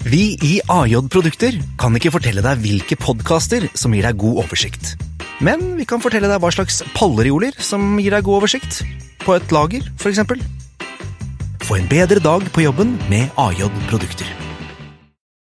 Vi i AJ Produkter kan ikke fortelle deg hvilke podkaster som gir deg god oversikt. Men vi kan fortelle deg hva slags pallerioler som gir deg god oversikt. På et lager, eksempel. Få en bedre dag på jobben med AJ Produkter.